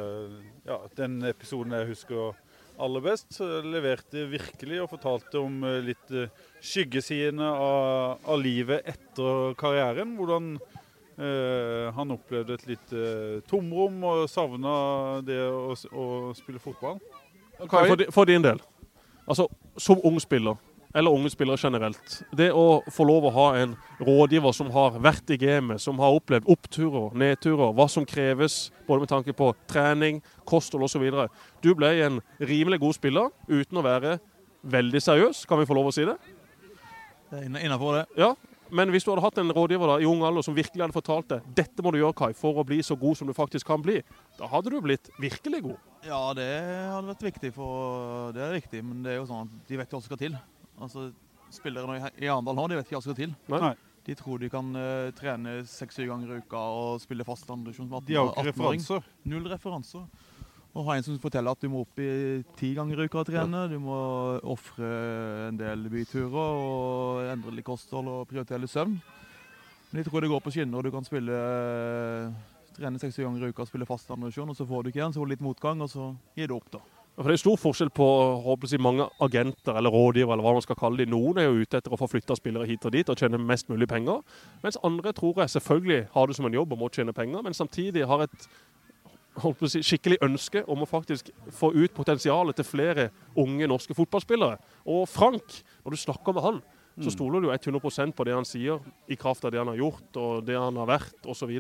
ja, den episoden jeg husker aller best, leverte virkelig og fortalte om eh, litt eh, skyggesidene av, av livet etter karrieren. Hvordan eh, han opplevde et litt eh, tomrom og savna det å, å spille fotball. For, for din del. Altså, som ung spiller, eller unge spillere generelt. Det å få lov å ha en rådgiver som har vært i gamet, som har opplevd oppturer, nedturer, hva som kreves, både med tanke på trening, kosthold osv. Du ble en rimelig god spiller uten å være veldig seriøs, kan vi få lov å si det? Det er innafor det. Ja, men hvis du hadde hatt en rådgiver da, i ung alder som virkelig hadde fortalt deg dette må du gjøre, Kai, for å bli så god som du faktisk kan bli, da hadde du blitt virkelig god. Ja, det hadde vært viktig, for det er riktig. men det er jo sånn at de vet jo hva som skal til. Altså, Spillere i i Arendal nå, de vet ikke hva som skal til. Nei. De tror de kan uh, trene seks-syv ganger i uka og spille fast andredivisjon som 18 De har jo ikke referanser. Null referanser. Og ha en som forteller at du må opp i ti ganger i uka og trene. Du må ofre en del byturer og endre litt kosthold og prioritere litt søvn. Men jeg tror det går på skinner. og Du kan spille trene seks ganger i uka og spille fast andredivisjon, og så får du ikke igjen, så får du litt motgang, og så gir du opp, da. For Det er stor forskjell på håper mange agenter eller rådgivere, eller hva man skal kalle de. Noen er jo ute etter å få flytta spillere hit og dit og tjene mest mulig penger. Mens andre tror jeg selvfølgelig har det som en jobb og må tjene penger, men samtidig har et si, skikkelig ønske om å faktisk få ut potensialet til flere unge norske fotballspillere. Og Frank, når du snakker med han, så stoler du 100% på det han sier, i kraft av det han har gjort og det han har vært osv.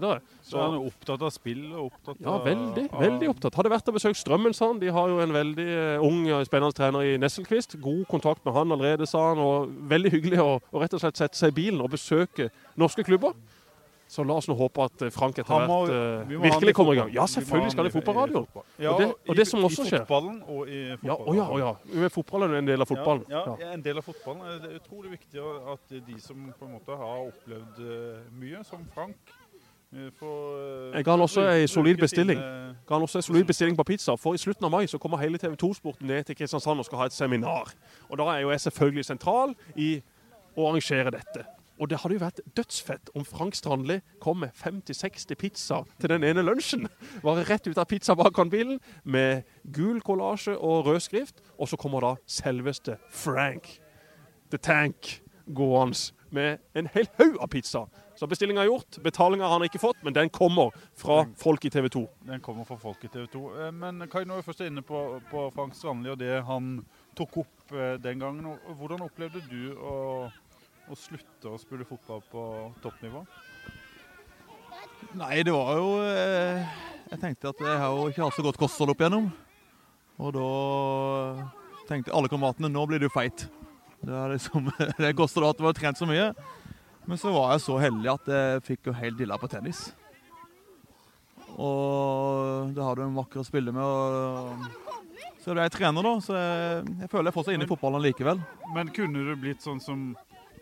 Så han er opptatt av spill og opptatt Ja, veldig, av- veldig opptatt. Hadde vært og besøkt Strømmen, sa han. De har jo en veldig eh, ung, og spennende trener i Nesselquist. God kontakt med han allerede, sa han. Og veldig hyggelig å rett og slett sette seg i bilen og besøke norske klubber. Så la oss nå håpe at eh, Frank etter må- hvert eh, vi må virkelig kommer i gang. Ja, selvfølgelig skal det fotballradio. Ja, Og det- og det i- som også I fotballen og i Ja, fotballen. ja, Vi ja. Men Fotballen er en del av fotballen. Ja, Ja. ja, en del av fotballen. Det er utrolig viktig at de som på en måte har opplevd eh, mye, som Frank eh, får eh, Jeg ga han også en solid bestilling. Ga han også en solid bestilling på pizza. For i slutten av mai så kommer hele TV 2-sporten ned til Kristiansand og skal ha et seminar. Og da er jo jeg selvfølgelig sentral i å arrangere dette. Og det hadde jo vært dødsfett om Frank Strandli kom med 50-60 pizzaer til den ene lunsjen. Bare rett ut av pizzabakeren-bilen med gul kollasje og rød skrift. Og så kommer da selveste Frank The Tank gående med en hel haug av pizza. Så bestillinga er gjort. Betalinga har han ikke fått, men den kommer fra folk i TV 2. Den kommer fra folk i TV 2. Men Kai, nå er først inne på, på Frank Strandli og det han tok opp eh, den gangen. Hvordan opplevde du å, å slutte å spille fotball på toppnivå? Nei, det var jo eh, Jeg tenkte at jeg har jo ikke hatt så godt kosthold opp igjennom. Og da tenkte alle kameratene nå blir du feit. Det, er liksom, det koster at du har trent så mye. Men så var jeg så heldig at jeg fikk jo helt dilla på tennis. Og da har du en vakker å spille med. Og så ble jeg trener, da. Så jeg, jeg føler jeg er fortsatt inne i fotballen likevel. Men kunne du blitt sånn som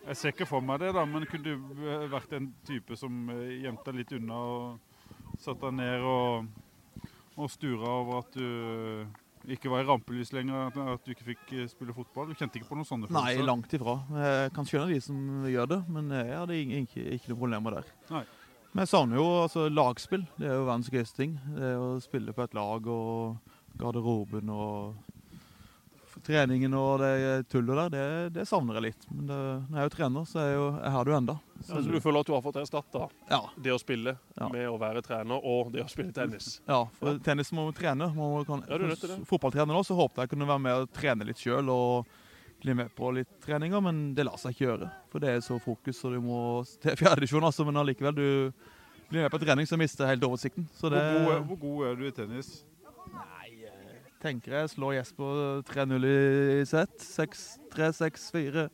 Jeg ser ikke for meg det, da, men kunne du eh, vært en type som eh, gjemte deg litt unna og satte deg ned og, og stura over at du eh, ikke var i rampelys lenger, at- du ikke fikk spille fotball? Du kjente ikke på noen sånne følelser? Nei, langt ifra. Jeg kan skjønne de som gjør det, men jeg hadde ikke, ikke, noe problemer der. Nei. Men jeg savner jo altså, lagspill. Det er jo verdens gøyeste ting. Det er å spille på et lag og garderoben og treningen og det tullet der, det, det savner jeg litt. Men det, når jeg er jo trener, så er jeg jo, jeg har det jo enda. Så, Altså, du føler at du har fått erstatta ja, det å spille Ja. med å være trener og det å spille tennis? ja, for tennis må man trene. Man kan, Ja, du er nødt til det. Fotballtrener nå, så håpet jeg kunne være med og trene litt sjøl og bli med på litt treninger, men det lar seg ikke gjøre. For det er så fokus, og du må til fjerdedivisjon, altså, men allikevel, du blir med på trening, så mister jeg helt oversikten. Så det Hvor, god, er- hvor god er du i tennis? Tenker jeg slår Jesper 3-0 i sett. 6-3, 6-4,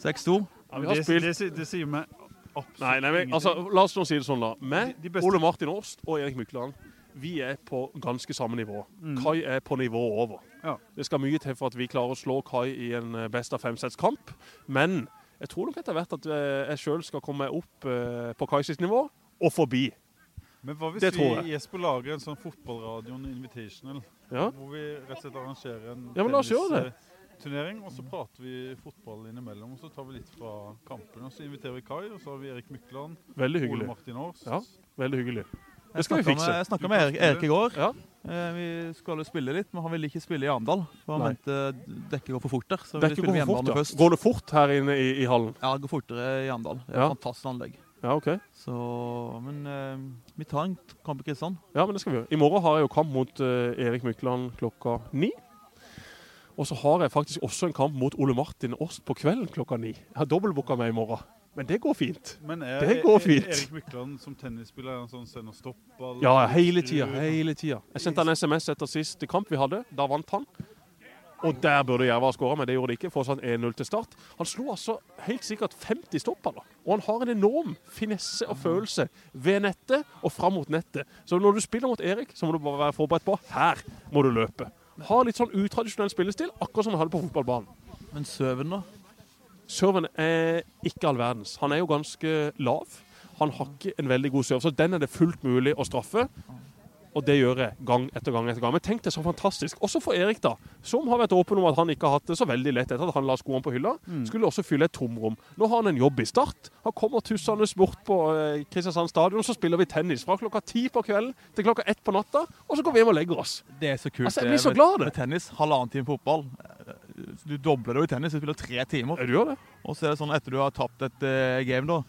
6-2. Ja, det, det, det sier meg absolutt Nei, nei, men, altså, La oss nå si det sånn, da. Beste- Ole Martin Årst og Erik Mykland, vi er på ganske samme nivå. Mm. Kai er på nivå over. Ja. Det skal mye til for at vi klarer å slå Kai i en eh, best av fem-sets-kamp. Men jeg tror nok etter hvert at eh, jeg sjøl skal komme opp på Kai sitt nivå og forbi. Men hva hvis Det tror vi Jesper lager en sånn fotballradioen invitational, Ja. hvor vi rett og slett arrangerer en Ja, men la oss gjøre det. tennisturnering, og så prater vi fotball innimellom, og så tar vi litt fra kampene, og så inviterer vi Kai, og så har vi Erik Mykland, Veldig Ole. Martin Aars. Ja. Veldig hyggelig. Det skal vi fikse. Med, jeg snakka med Erik. Erik i går. Ja. Eh, Vi skulle spille litt, men han ville ikke spille i Arendal. For han Nei. mente dekket går for fort der. Så vi spiller går for fort, hjemmebane ja. først. Går det fort her inne i, i hallen? Ja, det går fortere i Arendal. Det er Ja. et fantastisk anlegg. Ja, OK. Så, men eh, vi tar en kamp i sånn. Ja, men det skal vi gjøre. I morgen har jeg jo kamp mot eh, Erik Mykland klokka ni. Og så har jeg faktisk også en kamp mot Ole Martin Åst på kvelden klokka ni. Jeg har dobbeltbooka meg i morgen. Men det går fint. Men er Det går fint. Erik Mykland som tennisspiller er han sånn send og stopp-ball? Ja, hele tida. Hele tida. Jeg sendte han SMS etter siste kamp vi hadde. Da vant han. Og der burde Jerv ha skåra, men det gjorde de ikke. Fortsatt 1-0 til start. Han slo altså helt sikkert 50 stopper, da. Og han har en enorm finesse og følelse ved nettet og fram mot nettet. Så når du spiller mot Erik, så må du bare være forberedt på her må du løpe. Ha litt sånn utradisjonell spillestil, akkurat som han hadde på fotballbanen. Men Søven, da? Serven er ikke all verdens. Han er jo ganske lav. Han har ikke en veldig god serve, så den er det fullt mulig å straffe. Og det gjør jeg gang etter gang etter gang. Men tenk det så fantastisk. Også for Erik, da, som har vært åpen om at han ikke har hatt det så veldig lett etter at han la skoene på hylla. Skulle også fylle et tomrom. Nå har han en jobb i Start. Han kommer tussende bort på eh, Kristiansand stadion, så spiller vi tennis fra klokka ti på kvelden til klokka ett på natta. Og så går vi hjem og legger oss. Det er så kult. Altså, jeg blir så glad det. Med tennis, halvannen time fotball. Du dobler det jo i tennis. Du spiller tre timer. Du gjør det. Og så er det sånn etter du har tapt et uh, game, da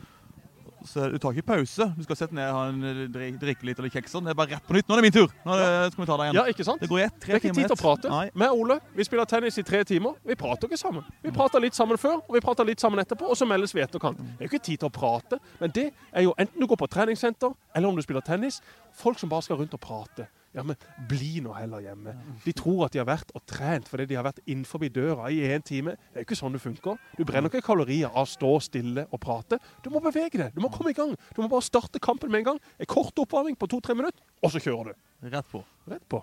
så Du tar ikke pause. Du skal sette ned ha en eh, drikke litt eller kjeks. sånn. Det er bare rett på nytt. Nå er det min tur! Nå det, skal vi ta det igjen. Ja, ikke sant? Det går ett. Det er ikke tid til å prate. Nei. Med Ole, vi spiller tennis i tre timer. Vi prater ikke sammen. Vi prater litt sammen før, og vi prater litt sammen etterpå, og så meldes vi etterkant. Det er jo ikke tid til å prate, men det er jo enten du går på treningssenter, eller om du spiller tennis. Folk som bare skal rundt og prate. Ja, men bli nå heller hjemme. De tror at de har vært og trent fordi de har vært innenfor døra i én time. Det er jo ikke sånn det funker. Du brenner ikke kalorier av å stå stille og prate. Du må bevege deg. Du må komme i gang. Du må bare starte kampen med en gang. En kort oppvarming på to-tre minutter, og så kjører du. Rett på. Rett på.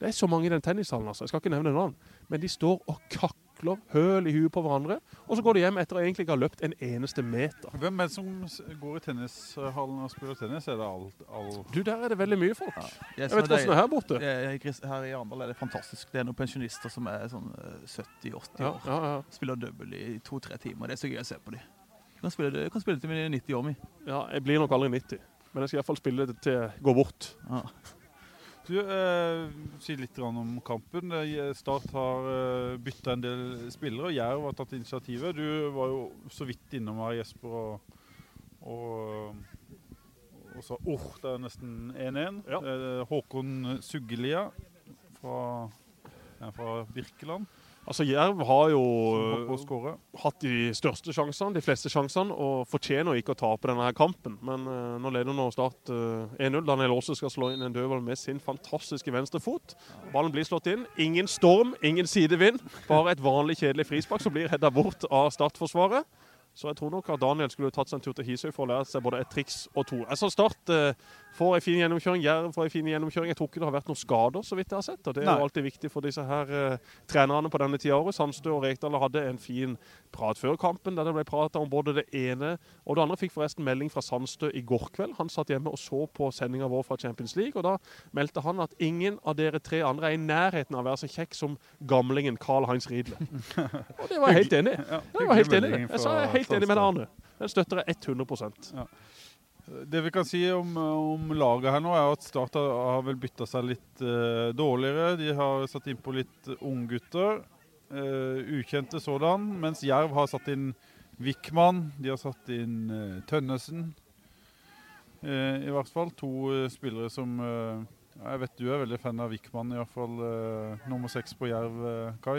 Det er så mange i den tennishallen, altså. Jeg skal ikke nevne navn. Men de står og kakler høl i huet på hverandre. Og så går de hjem etter å egentlig ikke ha løpt en eneste meter. Hvem er det som går i tennishallen og spiller tennis? Er det all, all Du, der er det veldig mye folk. Ja. Jeg jeg vet hvordan det er her borte. Jeg, jeg, Her i Arendal er det fantastisk. Det er noen pensjonister som er sånn eh, 70-80 Ja, år. ja, ja. Spiller double i to-tre timer. Det er så gøy å se på dem. Du kan spille, du kan spille til er 90 år, mi. ja, jeg blir nok aldri 90. Men jeg skal iallfall spille det til jeg går bort. Ja. Du, eh, Si litt om kampen. Eh, Start har eh, bytta en del spillere. og Jerv har tatt initiativet. Du var jo så vidt innom her, Jesper, og, og, og sa åh, det er nesten 1-1. Ja. Eh, Håkon Suggelia fra, fra Birkeland. Altså, Jerv har jo skåre. hatt de største sjansene, de fleste sjansene, og fortjener ikke å tape denne her kampen. Men uh, nå leder nå Start uh, 1-0. Daniel Aase skal slå inn en dødball med sin fantastiske venstre fot. Ballen blir slått inn. Ingen storm, ingen sidevind. Bare et vanlig kjedelig frispark som blir hedda bort av Start-forsvaret. Så jeg tror nok at Daniel skulle tatt seg en tur til Hisøy for å lære seg både et triks og to. Jeg så Start eh, får en fin gjennomkjøring, Jerv får en fin gjennomkjøring. Jeg tror ikke det har vært noen skader, så vidt jeg har sett. og Det er Nei. jo alltid viktig for disse her uh, trenerne på denne tida av året. Sandstø og Rekdal hadde en fin prat før kampen, der det ble prata om både det ene og det andre. Fikk forresten melding fra Sandstø i går kveld. Han satt hjemme og så på sendinga vår fra Champions League, og da meldte han at ingen av dere tre andre er i nærheten av å være så kjekk som gamlingen Carl Heinz Riedle. Og det var jeg helt enig i. Ja, Jeg var helt enig i det. Jeg sa jeg er helt enig med deg, Arne. Den støtter jeg 100 Det vi kan si om, om laget her nå, er at Start har, vel bytta seg litt eh, dårligere. De har satt inn på litt unggutter. Uh, ukjente sådan. Mens Jerv har satt inn Wickman. De har satt inn eh, Tønnesen. Eh, I hvert fall to eh, spillere som eh, Jeg vet du er veldig fan av Wickman, iallfall uh, nummer seks på Jerv, eh, Kai.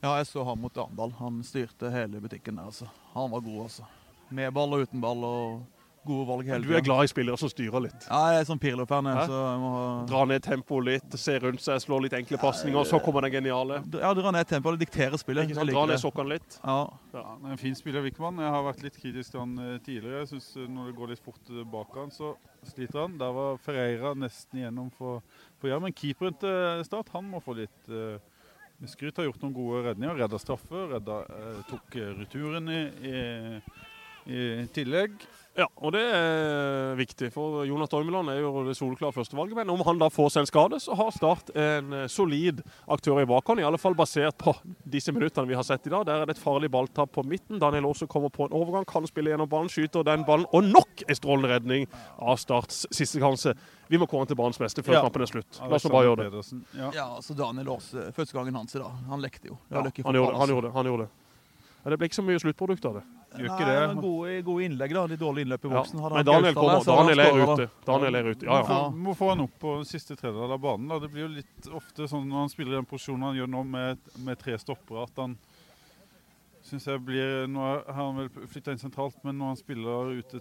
Ja, jeg så han mot Arendal. Han styrte hele butikken der, altså. Han var god, altså. Med ball og uten ball og gode valg hele Du er glad i spillere som styrer litt. Ja, jeg er sånn Pirlo-fan, så må ha Dra ned tempoet litt, se rundt seg, slå litt enkle pasninger, og så kommer den geniale. Ja, dra ned tempoet og diktere spillet. Ikke sant? Dra ned det. sokkene litt. Ja. Ja, han er en fin spiller, Wickman. Jeg har vært litt kritisk til han eh, tidligere. Jeg synes eh, Når det går litt fort eh, bak han, så sliter han. Der var Ferreira nesten igjennom for, for Jerv. Men keeperen til Start han må få litt uh, skryt. Har gjort noen gode redninger. Redda straffe. Redda, uh, tok returen i, i, i tillegg. Ja, og det er viktig, for Jonas Dormeland er jo det soleklare førstevalget. Men om han da får seg en skade, så har Start en eh, solid aktør i bakhånd. I alle fall basert på disse minuttene vi har sett i dag. Der er det et farlig balltap på midten. Daniel Aase kommer på en overgang, kan spille gjennom ballen, skyter den ballen. Og nok en strålende redning av Starts siste sjanse. Vi må kåre til banens beste før Ja. kampen er slutt. La oss bare gjøre det. Ja. ja, altså Daniel Aase, første gangen hans i dag. Han lekte jo. Ja, han, gjorde han altså. gjorde det. Han gjorde det. Ja, det ble ikke så mye sluttprodukt av det. Gjør ikke Nei, det. men Gode, gode innlegg, da. De dårlige innløp i boksen. Hadde Men Daniel kommer. Daniel er ute. Daniel er ute. Ja, ja. få- Må få han opp på siste tredjedel av banen. Da. Det blir jo litt ofte sånn når han spiller den posisjonen han gjør nå, med, med tre stoppere, at han synes jeg blir Nå har han vel flytta inn sentralt, men når han spiller ute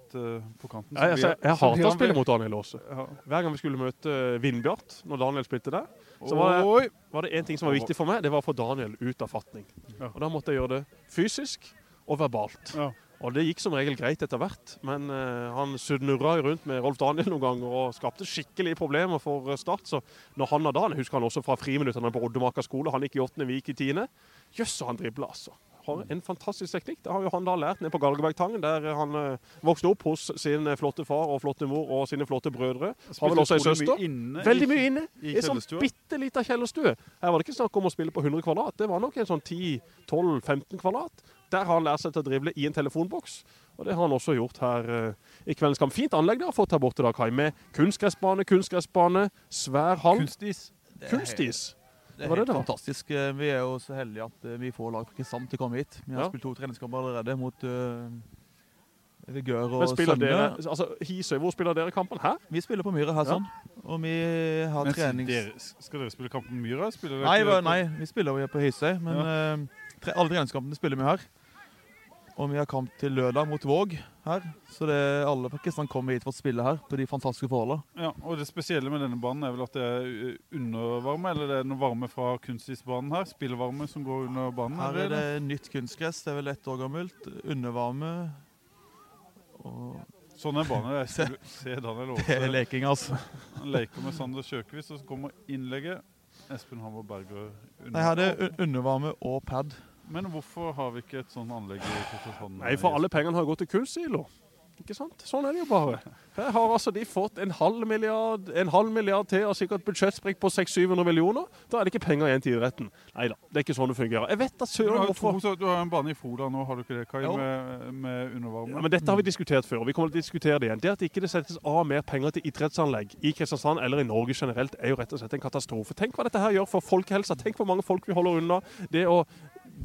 på kanten Jeg, altså, jeg så hater å spille mot Daniel Aase. Ja. Hver gang vi skulle møte Vindbjart, når Daniel spilte der, så var det, Oi! var det én ting som var viktig for meg. Det var å få Daniel ut av fatning. Ja. Og Da måtte jeg gjøre det fysisk og verbalt. Ja. Og det gikk som regel greit etter hvert, men uh, han snurra rundt med Rolf Daniel noen ganger og skapte skikkelig problemer for eh, Start. Så når han og jeg husker han også fra friminuttene på Oddemaker skole, han gikk i åttende, vi gikk i tiende. Jøss, så han dribla, altså. Har en fantastisk teknikk. Det har jo han da lært nede på Galgebergtangen, der han eh, vokste opp hos sin eh, flotte far og flotte mor og sine flotte brødre. Har vel også ei søster. mye inne Veldig mye inne. i I en sånn bitte lita kjellerstue. Her var det ikke snakk om å spille på 100 kvadrat. Det var nok en sånn 10-12-15 kvadrat. Der har han lært seg til å drible i en telefonboks. Og det har han også gjort her uh, i kveldens kamp. Fint anlegg de har fått her borte, da, Kai. Med kunstgressbane, kunstgressbane, svær hall. Kunstis. Kunstis. Det er helt det det fantastisk. Eh, Vi er jo så heldige at eh, vi får lag fra Kristiansand til å komme hit. Vi har Ja. spilt to treningskamper allerede mot uh, Vigør og Sønne. altså Hisøy, hvor spiller dere kampen? Her? Vi spiller på Myra her, Ja. sånn. Og vi har men, trenings... dere, skal dere spille kamp på Myra? Nei, nei, vi spiller jo på Hisøy, men eh, tre, alle treningskampene spiller vi her. Og vi har kamp til lørdag mot Våg her, så det er alle fra Kristiansand kommer hit for å spille her på de fantastiske forholdene. Ja, og Det spesielle med denne banen er vel at det er undervarme, eller det er noe varme fra kunstisbanen her? Spillvarme som går under banen? Her er det nytt kunstgress, det er vel ett år gammelt. Undervarme. Og Sånn er banen. Jeg ser, se Daniel det er leking, altså. Han leker med Sander Kjøkvist, og så kommer innlegget. Espen Hammer Berger under. Nei, her er det undervarme og pad. Men hvorfor har vi ikke et sånt anlegg i Kristiansand? Nei, for alle pengene har gått til kunstsilo. Ikke sant? Sånn er det jo bare. Her har altså de fått en halv milliard, en halv milliard til og sikkert budsjettsprekk på 600-700 millioner. Da er det ikke penger igjen til idretten. Nei da, det er ikke sånn det fungerer. Jeg vet da Du søren har, jo hvorfor. to, du har en bane i Froda nå, har du ikke det, Kai? ja. Med, med undervarme? Ja, men Dette har vi diskutert før, og vi kommer til å diskutere det igjen. Det at ikke det settes av mer penger til idrettsanlegg i Kristiansand eller i Norge generelt, er jo rett og slett en katastrofe. Tenk hva dette her gjør for folkehelsa. Tenk hvor mange folk vi holder unna. Det å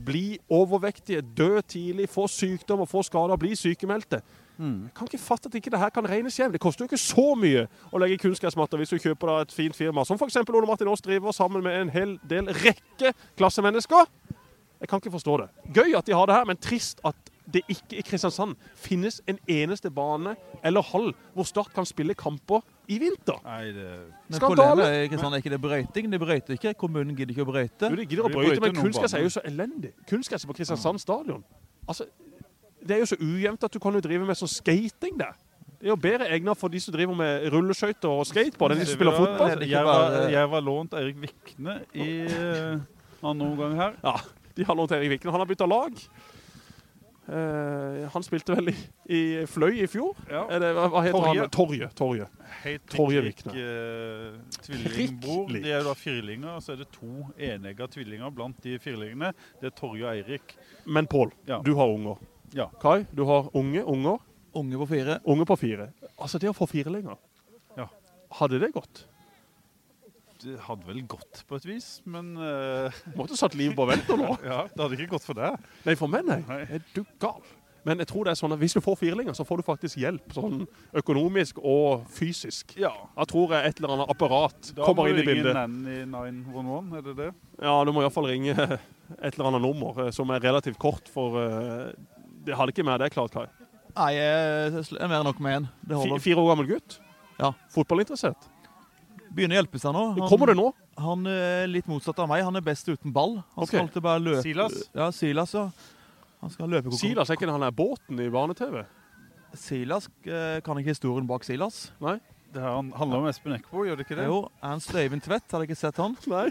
bli overvektige, dø tidlig, få sykdom og få skader, bli sykemeldte. Mm. Jeg kan ikke fatte at ikke det her kan regnes hjem. Det koster jo ikke så mye å legge kunstgressmatter hvis du kjøper da et fint firma, som f.eks. Ole Martin Aas driver sammen med en hel del rekke klassemennesker. Jeg kan ikke forstå det. Gøy at de har det her, men trist at det ikke i Kristiansand finnes en eneste bane eller hall hvor Start kan spille kamper i vinter. Nei, det Men Skandale! problemet er ikke, sånn, er ikke det brøyting. De brøyter ikke. Kommunen gidder ikke å brøyte. Jo, de gidder å brøyte, men noen kunstgress er jo så elendig. Kunstgresset på Kristiansand stadion. Altså, det er jo så ujevnt at du kan jo drive med sånn skating der. Det er jo bedre egnet for de som driver med rulleskøyter og skateboard, enn de som spiller fotball. Jeg var, jeg var lånt Eirik Vikne i eh, noen omgang her. Ja, de har lånt Erik Vikne. Han har bytta lag. Eh, han spilte vel i, i Fløy i fjor? Ja. Er det, hva, hva heter Torje. han? Torje. Torje. Heit Torje Vikne. lik eh, tvillingbror. De er jo da firlinger, og så er det to enegga tvillinger blant de firlingene. Det er Torje og Eirik. Men Pål, Ja. du har unger. Ja. Kai, du har unge unger. Unge på fire. Unge på fire. Altså, det å få firlinger Ja. Hadde det gått? Det hadde vel gått på et vis, men uh... Måtte satt livet på vent nå. ja, det hadde ikke gått for deg. Nei, for meg, nei. Nei. Er du gal? Men jeg tror det er sånn at hvis du får firlinger, så får du faktisk hjelp. Sånn økonomisk og fysisk. Ja. Jeg tror jeg et eller annet apparat Da kommer må inn du i ringe i Nanny 911, er det det? Ja, du må iallfall ringe et eller annet nummer eh, som er relativt kort, for uh, det hadde ikke mer det klart, Kai. Nei, jeg er mer enn nok med én. Fire år gammel gutt. Ja. Fotballinteressert. Begynner å hjelpe seg nå. Han, Kommer det nå? Han er litt motsatt av meg. Han er best uten ball. Han okay. skal alltid bare løpe. Silas? Ja, Silas, ja. Han skal løpe Silas er ikke han er båten i barne-TV? Silas eh, kan ikke historien bak Silas. Nei? Det handler om Espen Eckbo, gjør det ikke det? Jo, Ernst Øyvind Tvedt, har dere ikke sett han? Nei.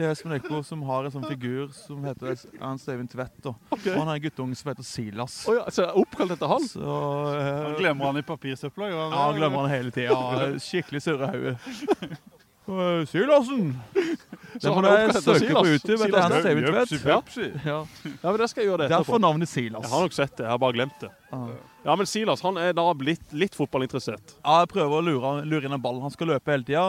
Det er Espen Eckbo som har en sånn figur som heter Ernst Eivind Tvedt. Okay. Og han er en guttunge som heter Silas. Oh, ja, så er oppkalt etter han? Så uh, Han glemmer han i papirsøpla. Ja, han glemmer han hele tida. Skikkelig surre hode. Eh, Silasen! Det må jeg dere søke på Silas. YouTube. det etter Ernst Jøpsi, Tvedt. Ja. Ja, men det skal jeg gjøre det Derfor etterpå. navnet Silas. Jeg har nok sett det, jeg har bare glemt det. Ja. Ja, men Silas han er da blitt litt fotballinteressert. Ja, jeg prøver å lure, lure inn en ball. Han skal løpe hele tida.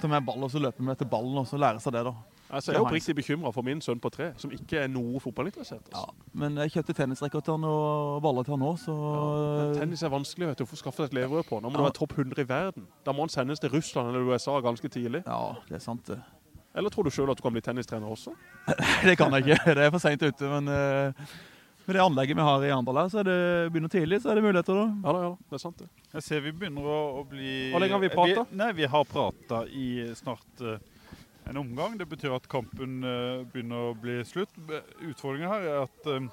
Tar med ball, og så løper vi etter ballen, og så lærer seg det, da. Altså, jeg er oppriktig bekymra for min sønn på tre, som ikke er noe fotballinteressert. Ja. Altså. Men jeg kjøpte tennisracket til han og baller til han også. så Ja, tennis er vanskelig vet du, å skaffe skaffe et levebrød på. Nå må du være topp 100 i verden. Da må han sendes til Russland eller USA ganske tidlig. Ja, det er sant, det. Eller tror du sjøl at du kan bli tennistrener også? Det kan jeg ikke. Det er for seint ute. Men eh, med det anlegget vi har i Arendal her, så er det begynner tidlig, så er det muligheter, da. Ja da, ja da. Det er sant, det. Jeg ser vi begynner å, å bli Hvor lenge har vi pratet? nei, vi har prata i snart uh, en omgang. Det betyr at kampen uh, begynner å bli slutt. Utfordringen her er at uh,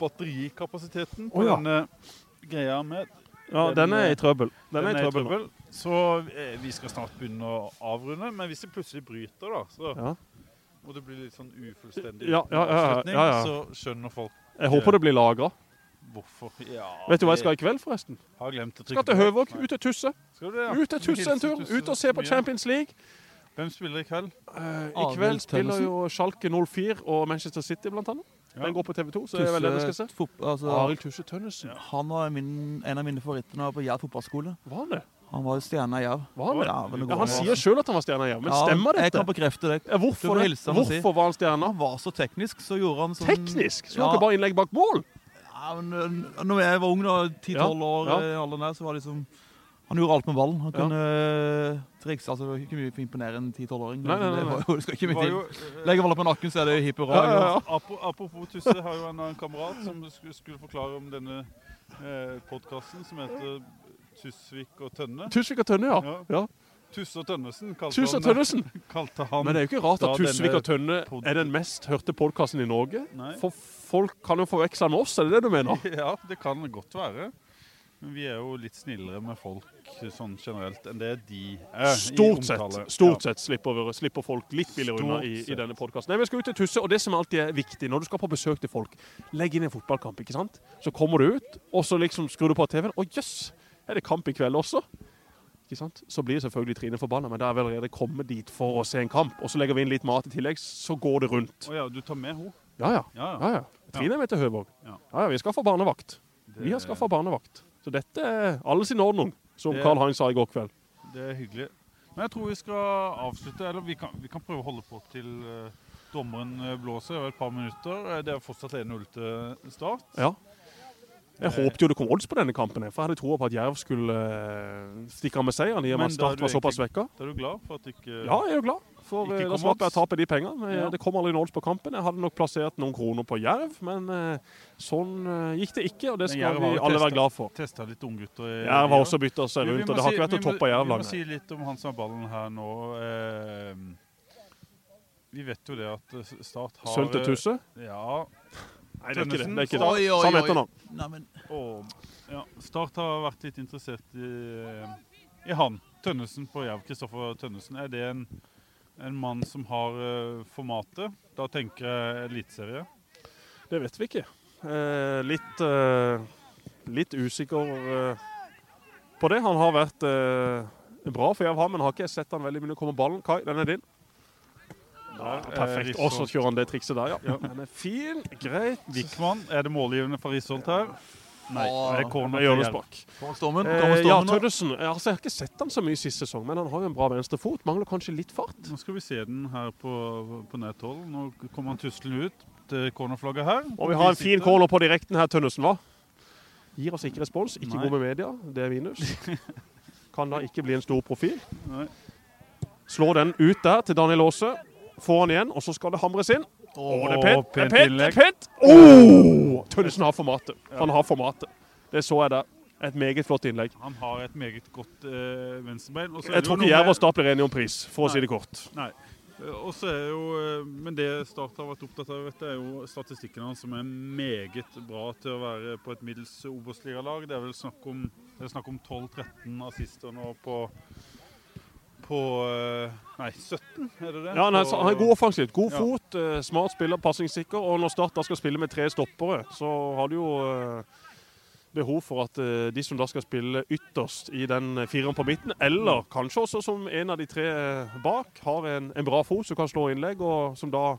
batterikapasiteten på oh, ja. denne greia med Ja, Den, den er eh, i trøbbel. Den er i trøbbel. nå. Så eh, vi skal snart begynne å avrunde. Men hvis det plutselig bryter, da, så Ja. Og det blir litt sånn ufullstendig Ja, ja, ja, avslutning, ja, ja. så skjønner folk Jeg håper det blir lagra. hvorfor. Ja, Vet du hva jeg skal i kveld, forresten? Har glemt å Skal til. Høvåg. Ut til Tusse. Skal du det, ja? Ut til Tusse en tur. Ut og se på Champions League. Hvem spiller i kveld? Eh, I kveld spiller jo Schalke 04 og Manchester City, blant annet. Ja. Den går på TV 2, så det er vel det vi skal se. Altså, Arild Tusse Tønnesen. han var min, en av mine favoritter på Jerv fotballskole. Var han det? Han var jo stjerne i Jerv. Han? Ja, Ja, han sier sjøl at han var stjerne i Jerv, men Ja, stemmer Jeg kan bekrefte det. Ja, hvorfor det? hilse han. Hvorfor var han stjerne? Han var så teknisk, så gjorde han sånn Teknisk? Så Ja. han ikke bare innlegg bak mål? Ja, men øh, når jeg var ung, da, 10-12 Ja, år, ja. øh, der, så var det liksom Han gjorde alt med ballen. Han Ja. kunne øh, trikse. altså Det var ikke mye for å imponere en 10-12-åring. Nei, nei, nei, Det, var jo- det skal ikke mye til. Legger ballen på nakken, så er det hipp hurra. Ja, ja, ja. Apropos Tusse, har jo en, kamerat som skulle, skulle forklare om denne eh, podkasten som heter Tusvik og Tønne. Tusvik og Tønne, ja. Ja. ja. Tusse og Tønnesen kalte, Tuss og han, kalte han Men det er jo ikke rart at Tusvik og Tønne er den mest hørte podkasten i Norge. Nei. For folk kan jo forveksle med oss, er det det du mener? Ja, det kan godt være. Men vi er jo litt snillere med folk sånn generelt enn det de er. i Stort sett, omtale. stort sett slipper, slipper folk litt billigere unna i, i sett. denne podkasten. Vi skal ut til Tusse, og det som alltid er viktig når du skal på besøk til folk, legg inn en fotballkamp, ikke sant? Så kommer du ut, og så liksom skrur du på TV-en. og jøss, er det kamp i kveld også? Ikke sant? Så blir selvfølgelig Trine forbanna, men da er vi allerede kommet dit for å se en kamp. Og så legger vi inn litt mat i tillegg, så går det rundt. Å ja, du tar med henne? Ja ja. Ja, ja. ja. Trine er med til Høvåg. Ja. Ja, ja, vi skal få barnevakt. Det- Vi har skaffa barnevakt. Så dette er alle sin ordning, som Det- Karl Heinz sa i går kveld. Det er hyggelig. Men jeg tror vi skal avslutte, eller vi kan, vi kan prøve å holde på til eh, dommeren eh, blåser over et par minutter. Eh, Det er fortsatt 1-0 til start. Ja. Jeg håpet jo det kom odds på denne kampen, for jeg hadde troa på at Jerv skulle eh, stikke av med seieren i og med at da er Start var såpass vekka. Da Er du glad for at du ikke Ja, jeg er jo glad. for eh, da slapp jeg å tape de pengene. Eh, Ja. Det kom aldri noen odds på kampen. Jeg hadde nok plassert noen kroner på Jerv, men sånn gikk det ikke, og det skal vi alle testet. være glad for. Testa litt unggutter. Jerv har også bytta seg rundt, og det har ikke vært å toppe Jerv langt. Vi må si litt om han som har ballen her nå. Eh, vi vet jo det at Start har Sønnen til Tusse? Ja. Nei, det er ikke det. Det, er ikke det. Oi, oi, Samme oi. etternavn. Nei, men Og, ja. Start har vært litt interessert i, i han. Tønnesen på Jerv. Kristoffer Tønnesen. Er det en, en mann som har uh, formatet? Da tenker jeg eliteserie. Det vet vi ikke. Eh, litt, eh, litt usikker eh, på det. Han har vært eh, bra for Jerv, han, men har ikke sett han veldig mye komme ballen. Kai, den er din. Er perfekt. Og så kjører han det trikset der, ja. Ja. Den er fin, greit. Wickman, er det målgivende for Risholt her? Nei. Det er corner Med til Jerv. hjørnespark. kommer stormen. Eh, ja. Tønnesen. Eh, Altså, jeg har ikke sett han så mye sist sesong, men han har jo en bra venstrefot. Mangler kanskje litt fart. Nå skal vi se den her på, på nært hold. Nå kommer han tuslende ut til cornerflagget her. Og vi har en fin corner på direkten her, Tønnesen, hva? Gir oss ikke respons, ikke Nei. god med media. Det er minus. Kan da ikke bli en stor profil. Nei. Slår den ut der til Daniel Aase. Får han igjen, og så skal det hamres inn. Og det er pent! Det er pent! Det er pent. Oh! Tønnesen har formatet. Han har formatet. Det så jeg der. Et meget flott innlegg. Han har et meget godt øh, venstrebein. Er Jeg tror ikke Jerv og Start blir enige om pris, for å si det kort. Nei. Også er jo, eh, men det Start har vært opptatt av, vet du, er jo statistikken hans, som er meget bra til å være på et middels Obos-ligalag. Det er vel snakk om, er snakk om 12-13 assister nå på på eh, Nei, 17, er det det? Ja, han er, han er god offensivt. God fot, eh, smart spiller, passingssikker. Og når Start skal spille med tre stoppere, så har du jo eh, behov for at de som da skal spille ytterst i den fireren på midten, eller kanskje også som en av de tre bak, har en, en bra fot som kan slå innlegg, og som da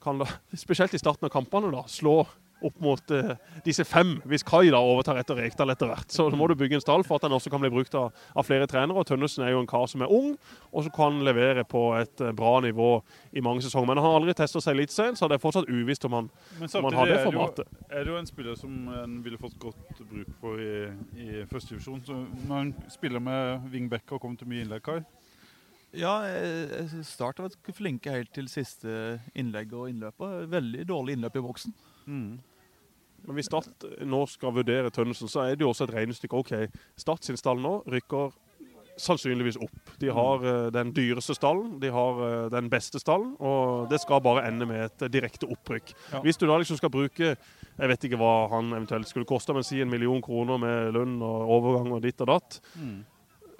kan, da, spesielt i starten av kampene, da, slå opp mot eh, disse fem, hvis Kai da overtar etter Rekdal etter hvert. Så må du bygge en stall for at den også kan bli brukt av, av flere trenere. og Tønnesen er jo en kar som er ung, og som kan levere på et eh, bra nivå i mange sesonger. Men han har aldri testet seg litt sen, så det er fortsatt uvisst om han, Men om han har det formatet. Men samtidig er det jo en spiller som en ville fått godt bruk for i, i første divisjon. Så når han spiller med wingback og kommer til mye innlegg, Kai Ja, eh, jeg Start har vært flinke helt til siste innlegg og innløpet. Veldig dårlig innløp i boksen. Men hvis Start nå skal vurdere Tønnesen, så er det jo også et regnestykke. OK, Start sin stall nå rykker sannsynligvis opp. De har uh, den dyreste stallen, de har uh, den beste stallen, og det skal bare ende med et eh, direkte opprykk. Ja. Hvis du da liksom skal bruke jeg vet ikke hva han eventuelt skulle koste, men si en million kroner med lønn og overgang og ditt og datt,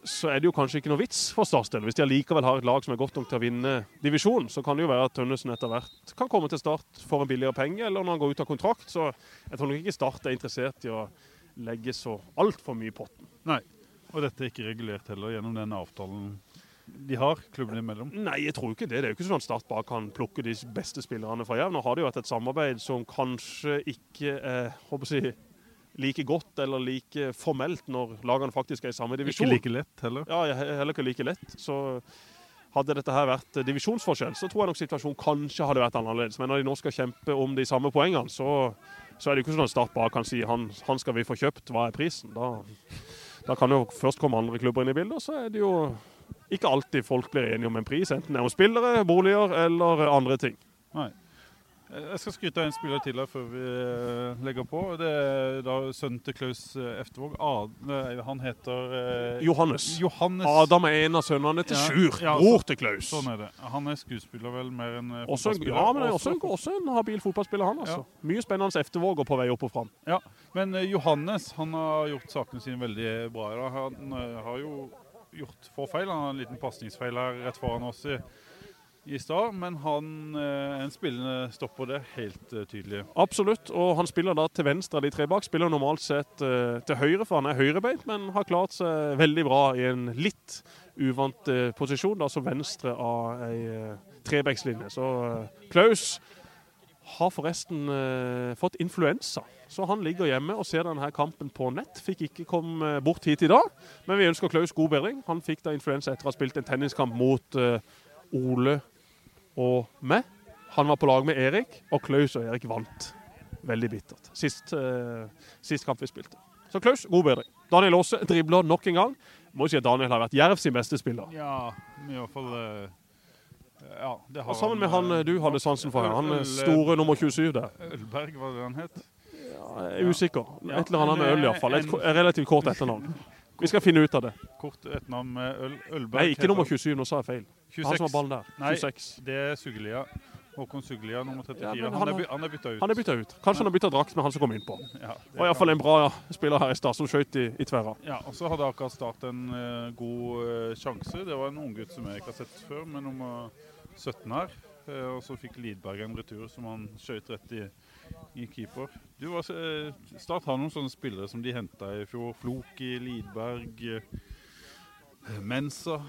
så er det jo kanskje ikke noe vits for Starts del. Hvis de allikevel har et lag som er godt nok til å vinne divisjonen, så kan det jo være at Tønnesen etter hvert kan komme til Start for en billigere penge, eller når han går ut av kontrakt. Så jeg tror nok ikke Start er interessert i å legge så altfor mye i potten. Nei. Og dette er ikke regulert heller gjennom den avtalen de har, klubbene imellom. Nei, jeg tror ikke det. Det er jo ikke sånn at Start bare kan plukke de beste spillerne fra Jerv. Nå har det jo vært et samarbeid som kanskje ikke er håper jeg, like godt eller like formelt når lagene faktisk er i samme divisjon. Ikke like lett heller. Ja, er heller ikke like lett. Så hadde dette her vært divisjonsforskjell, så tror jeg nok situasjonen kanskje hadde vært annerledes. Men når de nå skal kjempe om de samme poengene, så, så er det jo ikke sånn at Start bare kan si han, han skal vi få kjøpt, hva er prisen? Da, da kan jo først komme andre klubber inn i bildet, og så er det jo ikke alltid folk blir enige om en pris, enten det er om spillere, boliger eller andre ting. Nei. Jeg skal skryte av en spiller til her før vi eh, legger på. Det er da sønnen til Klaus eh, Eftervåg. Han heter eh, Johannes. Johannes. Adam er en av sønnene til Ja, Sjur, ja, bror til Klaus. Sånn er det. Han er skuespiller vel mer enn eh, Også en, fotballspiller. ja, men også en, også en habil fotballspiller, han. altså. Mye spennende Eftervåg på vei opp og fram. Ja, men eh, Johannes han har gjort sakene sine veldig bra. Han eh, har jo gjort få feil. Han har en liten pasningsfeil her rett foran oss i, i stad, men han eh, en spillende stopper, det helt eh, tydelig. Absolutt, og han spiller da til venstre av de tre bak. Spiller normalt sett eh, til høyre, for han er høyrebeint, men har klart seg veldig bra i en litt uvant posisjon, da som venstre av ei trebekslinje. Så Klaus har forresten fått influensa, så han ligger hjemme og ser denne kampen på nett. Fikk ikke komme bort hit i dag, men vi ønsker Klaus god bedring. Han fikk da influensa etter å ha spilt en tenniskamp mot Ole og meg. Han var på lag med Erik, og Klaus og Erik vant. Veldig bittert. Sist, eh, sist kamp vi spilte. Så Klaus, god bedring. Daniel Aase dribler nok en gang. Må jo si at Daniel har vært Jerv sin beste spiller. Ja, i hvert fall eh, Ja, det har Og sammen med han eh, du hadde sansen for. Han eh, store nummer 27 der. Ølberg, var det han het? Ja, jeg er usikker. Et eller annet med øl, iallfall. Et relativt kort etternavn. Vi skal finne ut av det. Kort et navn med øl, Ølberg. Nei, ikke nummer 27. Nå sa jeg feil. Han som har ballen der. 26. Nei. Det er Suglia. Håkon Suglia, nummer 34. Ja, han, han er, har- han er bytta ut. Han er bytta ut. Kanskje han har bytta drakt med han som kom innpå. Ja, i Og iallfall en bra spiller her i stad, som skøyt i, i tverra. Ja, og så hadde akkurat Start en uh, god uh, sjanse. Det var en unggutt som jeg ikke har sett før, med nummer 17 her. Uh, og så fikk Lidberg en retur som han skjøt rett i, i keeper. Du var, Start har noen sånne spillere som de henta i fjor. Floki, Lidberg, eh, Mensa.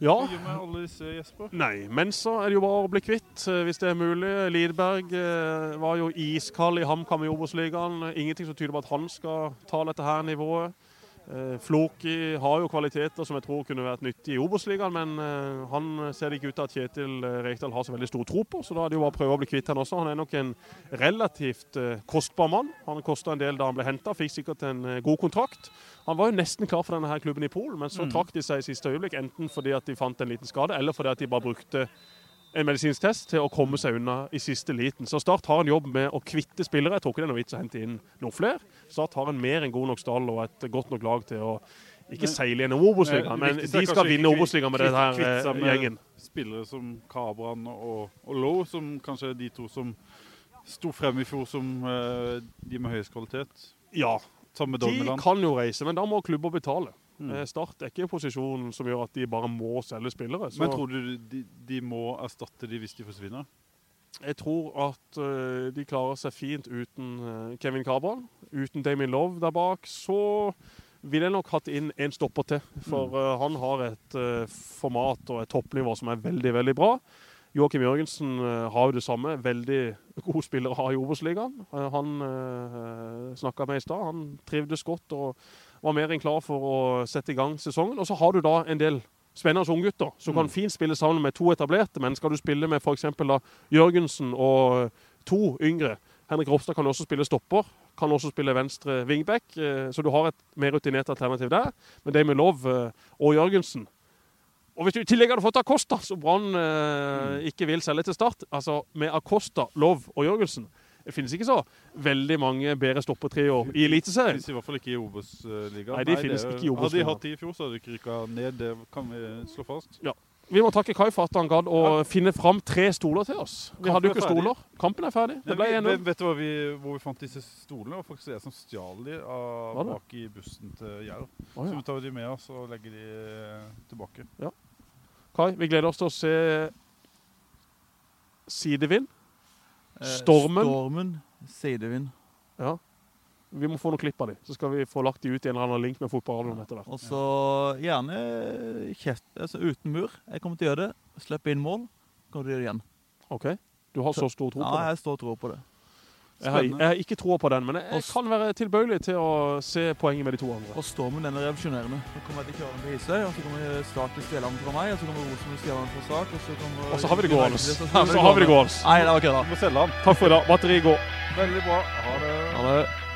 Ja. Med alle disse, Jesper? Nei, men så er det jo bare å bli kvitt, eh, hvis det er mulig. Lidberg eh, var jo iskald i HamKam i Obos-ligaen. Ingenting som tyder på at han skal ta dette her nivået. Eh, Floki har jo kvaliteter som jeg tror kunne vært nyttig i Obos-ligaen, men eh, han ser det ikke ut til at Kjetil eh, Rekdal har så veldig stor tro på, så da er det jo bare å prøve å bli kvitt han også. Han er nok en relativt kostbar mann. Han kosta en del da han ble henta, fikk sikkert en god kontrakt. Han var jo nesten klar for denne her klubben i Polen, men så Mm. trakk de seg i siste øyeblikk, enten fordi at de fant en liten skade, eller fordi at de bare brukte en medisinsk test til å komme seg unna i siste liten. Så Start har en jobb med å kvitte spillere. Jeg tror ikke det er noe vits å hente inn noen flere. Start har en mer enn god nok stall og et godt nok lag til å ikke Men- seile gjennom Obos-ligaen, men er de skal vinne Obos-ligaen med denne eh, gjengen. Spillere som Kabran og, og Lowe, som kanskje er de to som sto frem i fjor som eh, de med høyest kvalitet. Ja, de kan jo reise, men da må klubber betale. Mm. Eh, Start er ikke i posisjon som gjør at de bare må selge spillere. Så Men tror du de, de må erstatte de hvis de forsvinner? jeg tror at uh, de klarer seg fint uten uh, Kevin Cabral. Uten Damien Love der bak. Så ville jeg nok hatt inn en stopper til. For uh, han har et format og et toppnivå som er veldig, veldig bra. Joakim Jørgensen har jo det samme. Veldig god spillere har i Obos-ligaen. Han uh, snakka med i stad. Han trivdes godt og var mer enn klar for å sette i gang sesongen. Og så har du da en del spennende unggutter som kan fint spille sammen med to etablerte. Men skal du spille med f.eks. Jørgensen og to yngre Henrik Ropstad kan også spille stopper. Kan også spille venstre wingback. eh, Så du har et mer rutinert alternativ der. Men det med Love eh, og Jørgensen og hvis du i tillegg hadde fått Acosta, så Brann eh, ikke vil selge til Start Altså med Acosta, Love og Jørgensen Det finnes ikke så veldig mange bedre stoppertrioer i Eliteserien. Finnes i hvert fall ikke i Obos-ligaen. Nei, de finnes ikke i Hadde de hatt de i fjor, så hadde de ikke rykka ned. Det kan vi slå fast. Vi må takke Kai for at han gadd å finne fram tre stoler til oss. Vi hadde jo er ikke stoler. Kampen er ferdig. Det ble Ja, vi, 1-0. vet du hvor vi, hvor vi fant disse stolene? Det var faktisk jeg som stjal de av, bak i bussen til Jerv. Å, Så vi tar de med oss og legger de tilbake. tilbake. Kai, vi gleder oss til å se sidevind. Eh, Stormen. Stormen, sidevind. Ja. Vi må få noen klipp av dem, så skal vi få lagt de ut i en eller annen link med fotballradioen etter hvert. Og så gjerne kjeft, altså uten mur. Jeg kommer til å gjøre det. Slipp inn mål. kan du gjøre det igjen. Ok? Du har så stor tro på det? Ja, jeg står og tror på det. Jeg har, jeg har ikke troa på den, men jeg, jeg kan være tilbøyelig til å se poenget med de to andre. Og Stormen den er revolusjonerende. Så kommer jeg til Kjøren på Hisøy, og så kommer Start til Stjeland fra meg, og så kommer Rosenborg Stjeland fra Start, og så kommer Og så har vi det gående. Så Så har vi det gående. Nei, det var kødda. Vi må selge den. Takk for i dag. Batteriet går. Veldig bra. Ha det. Ha det.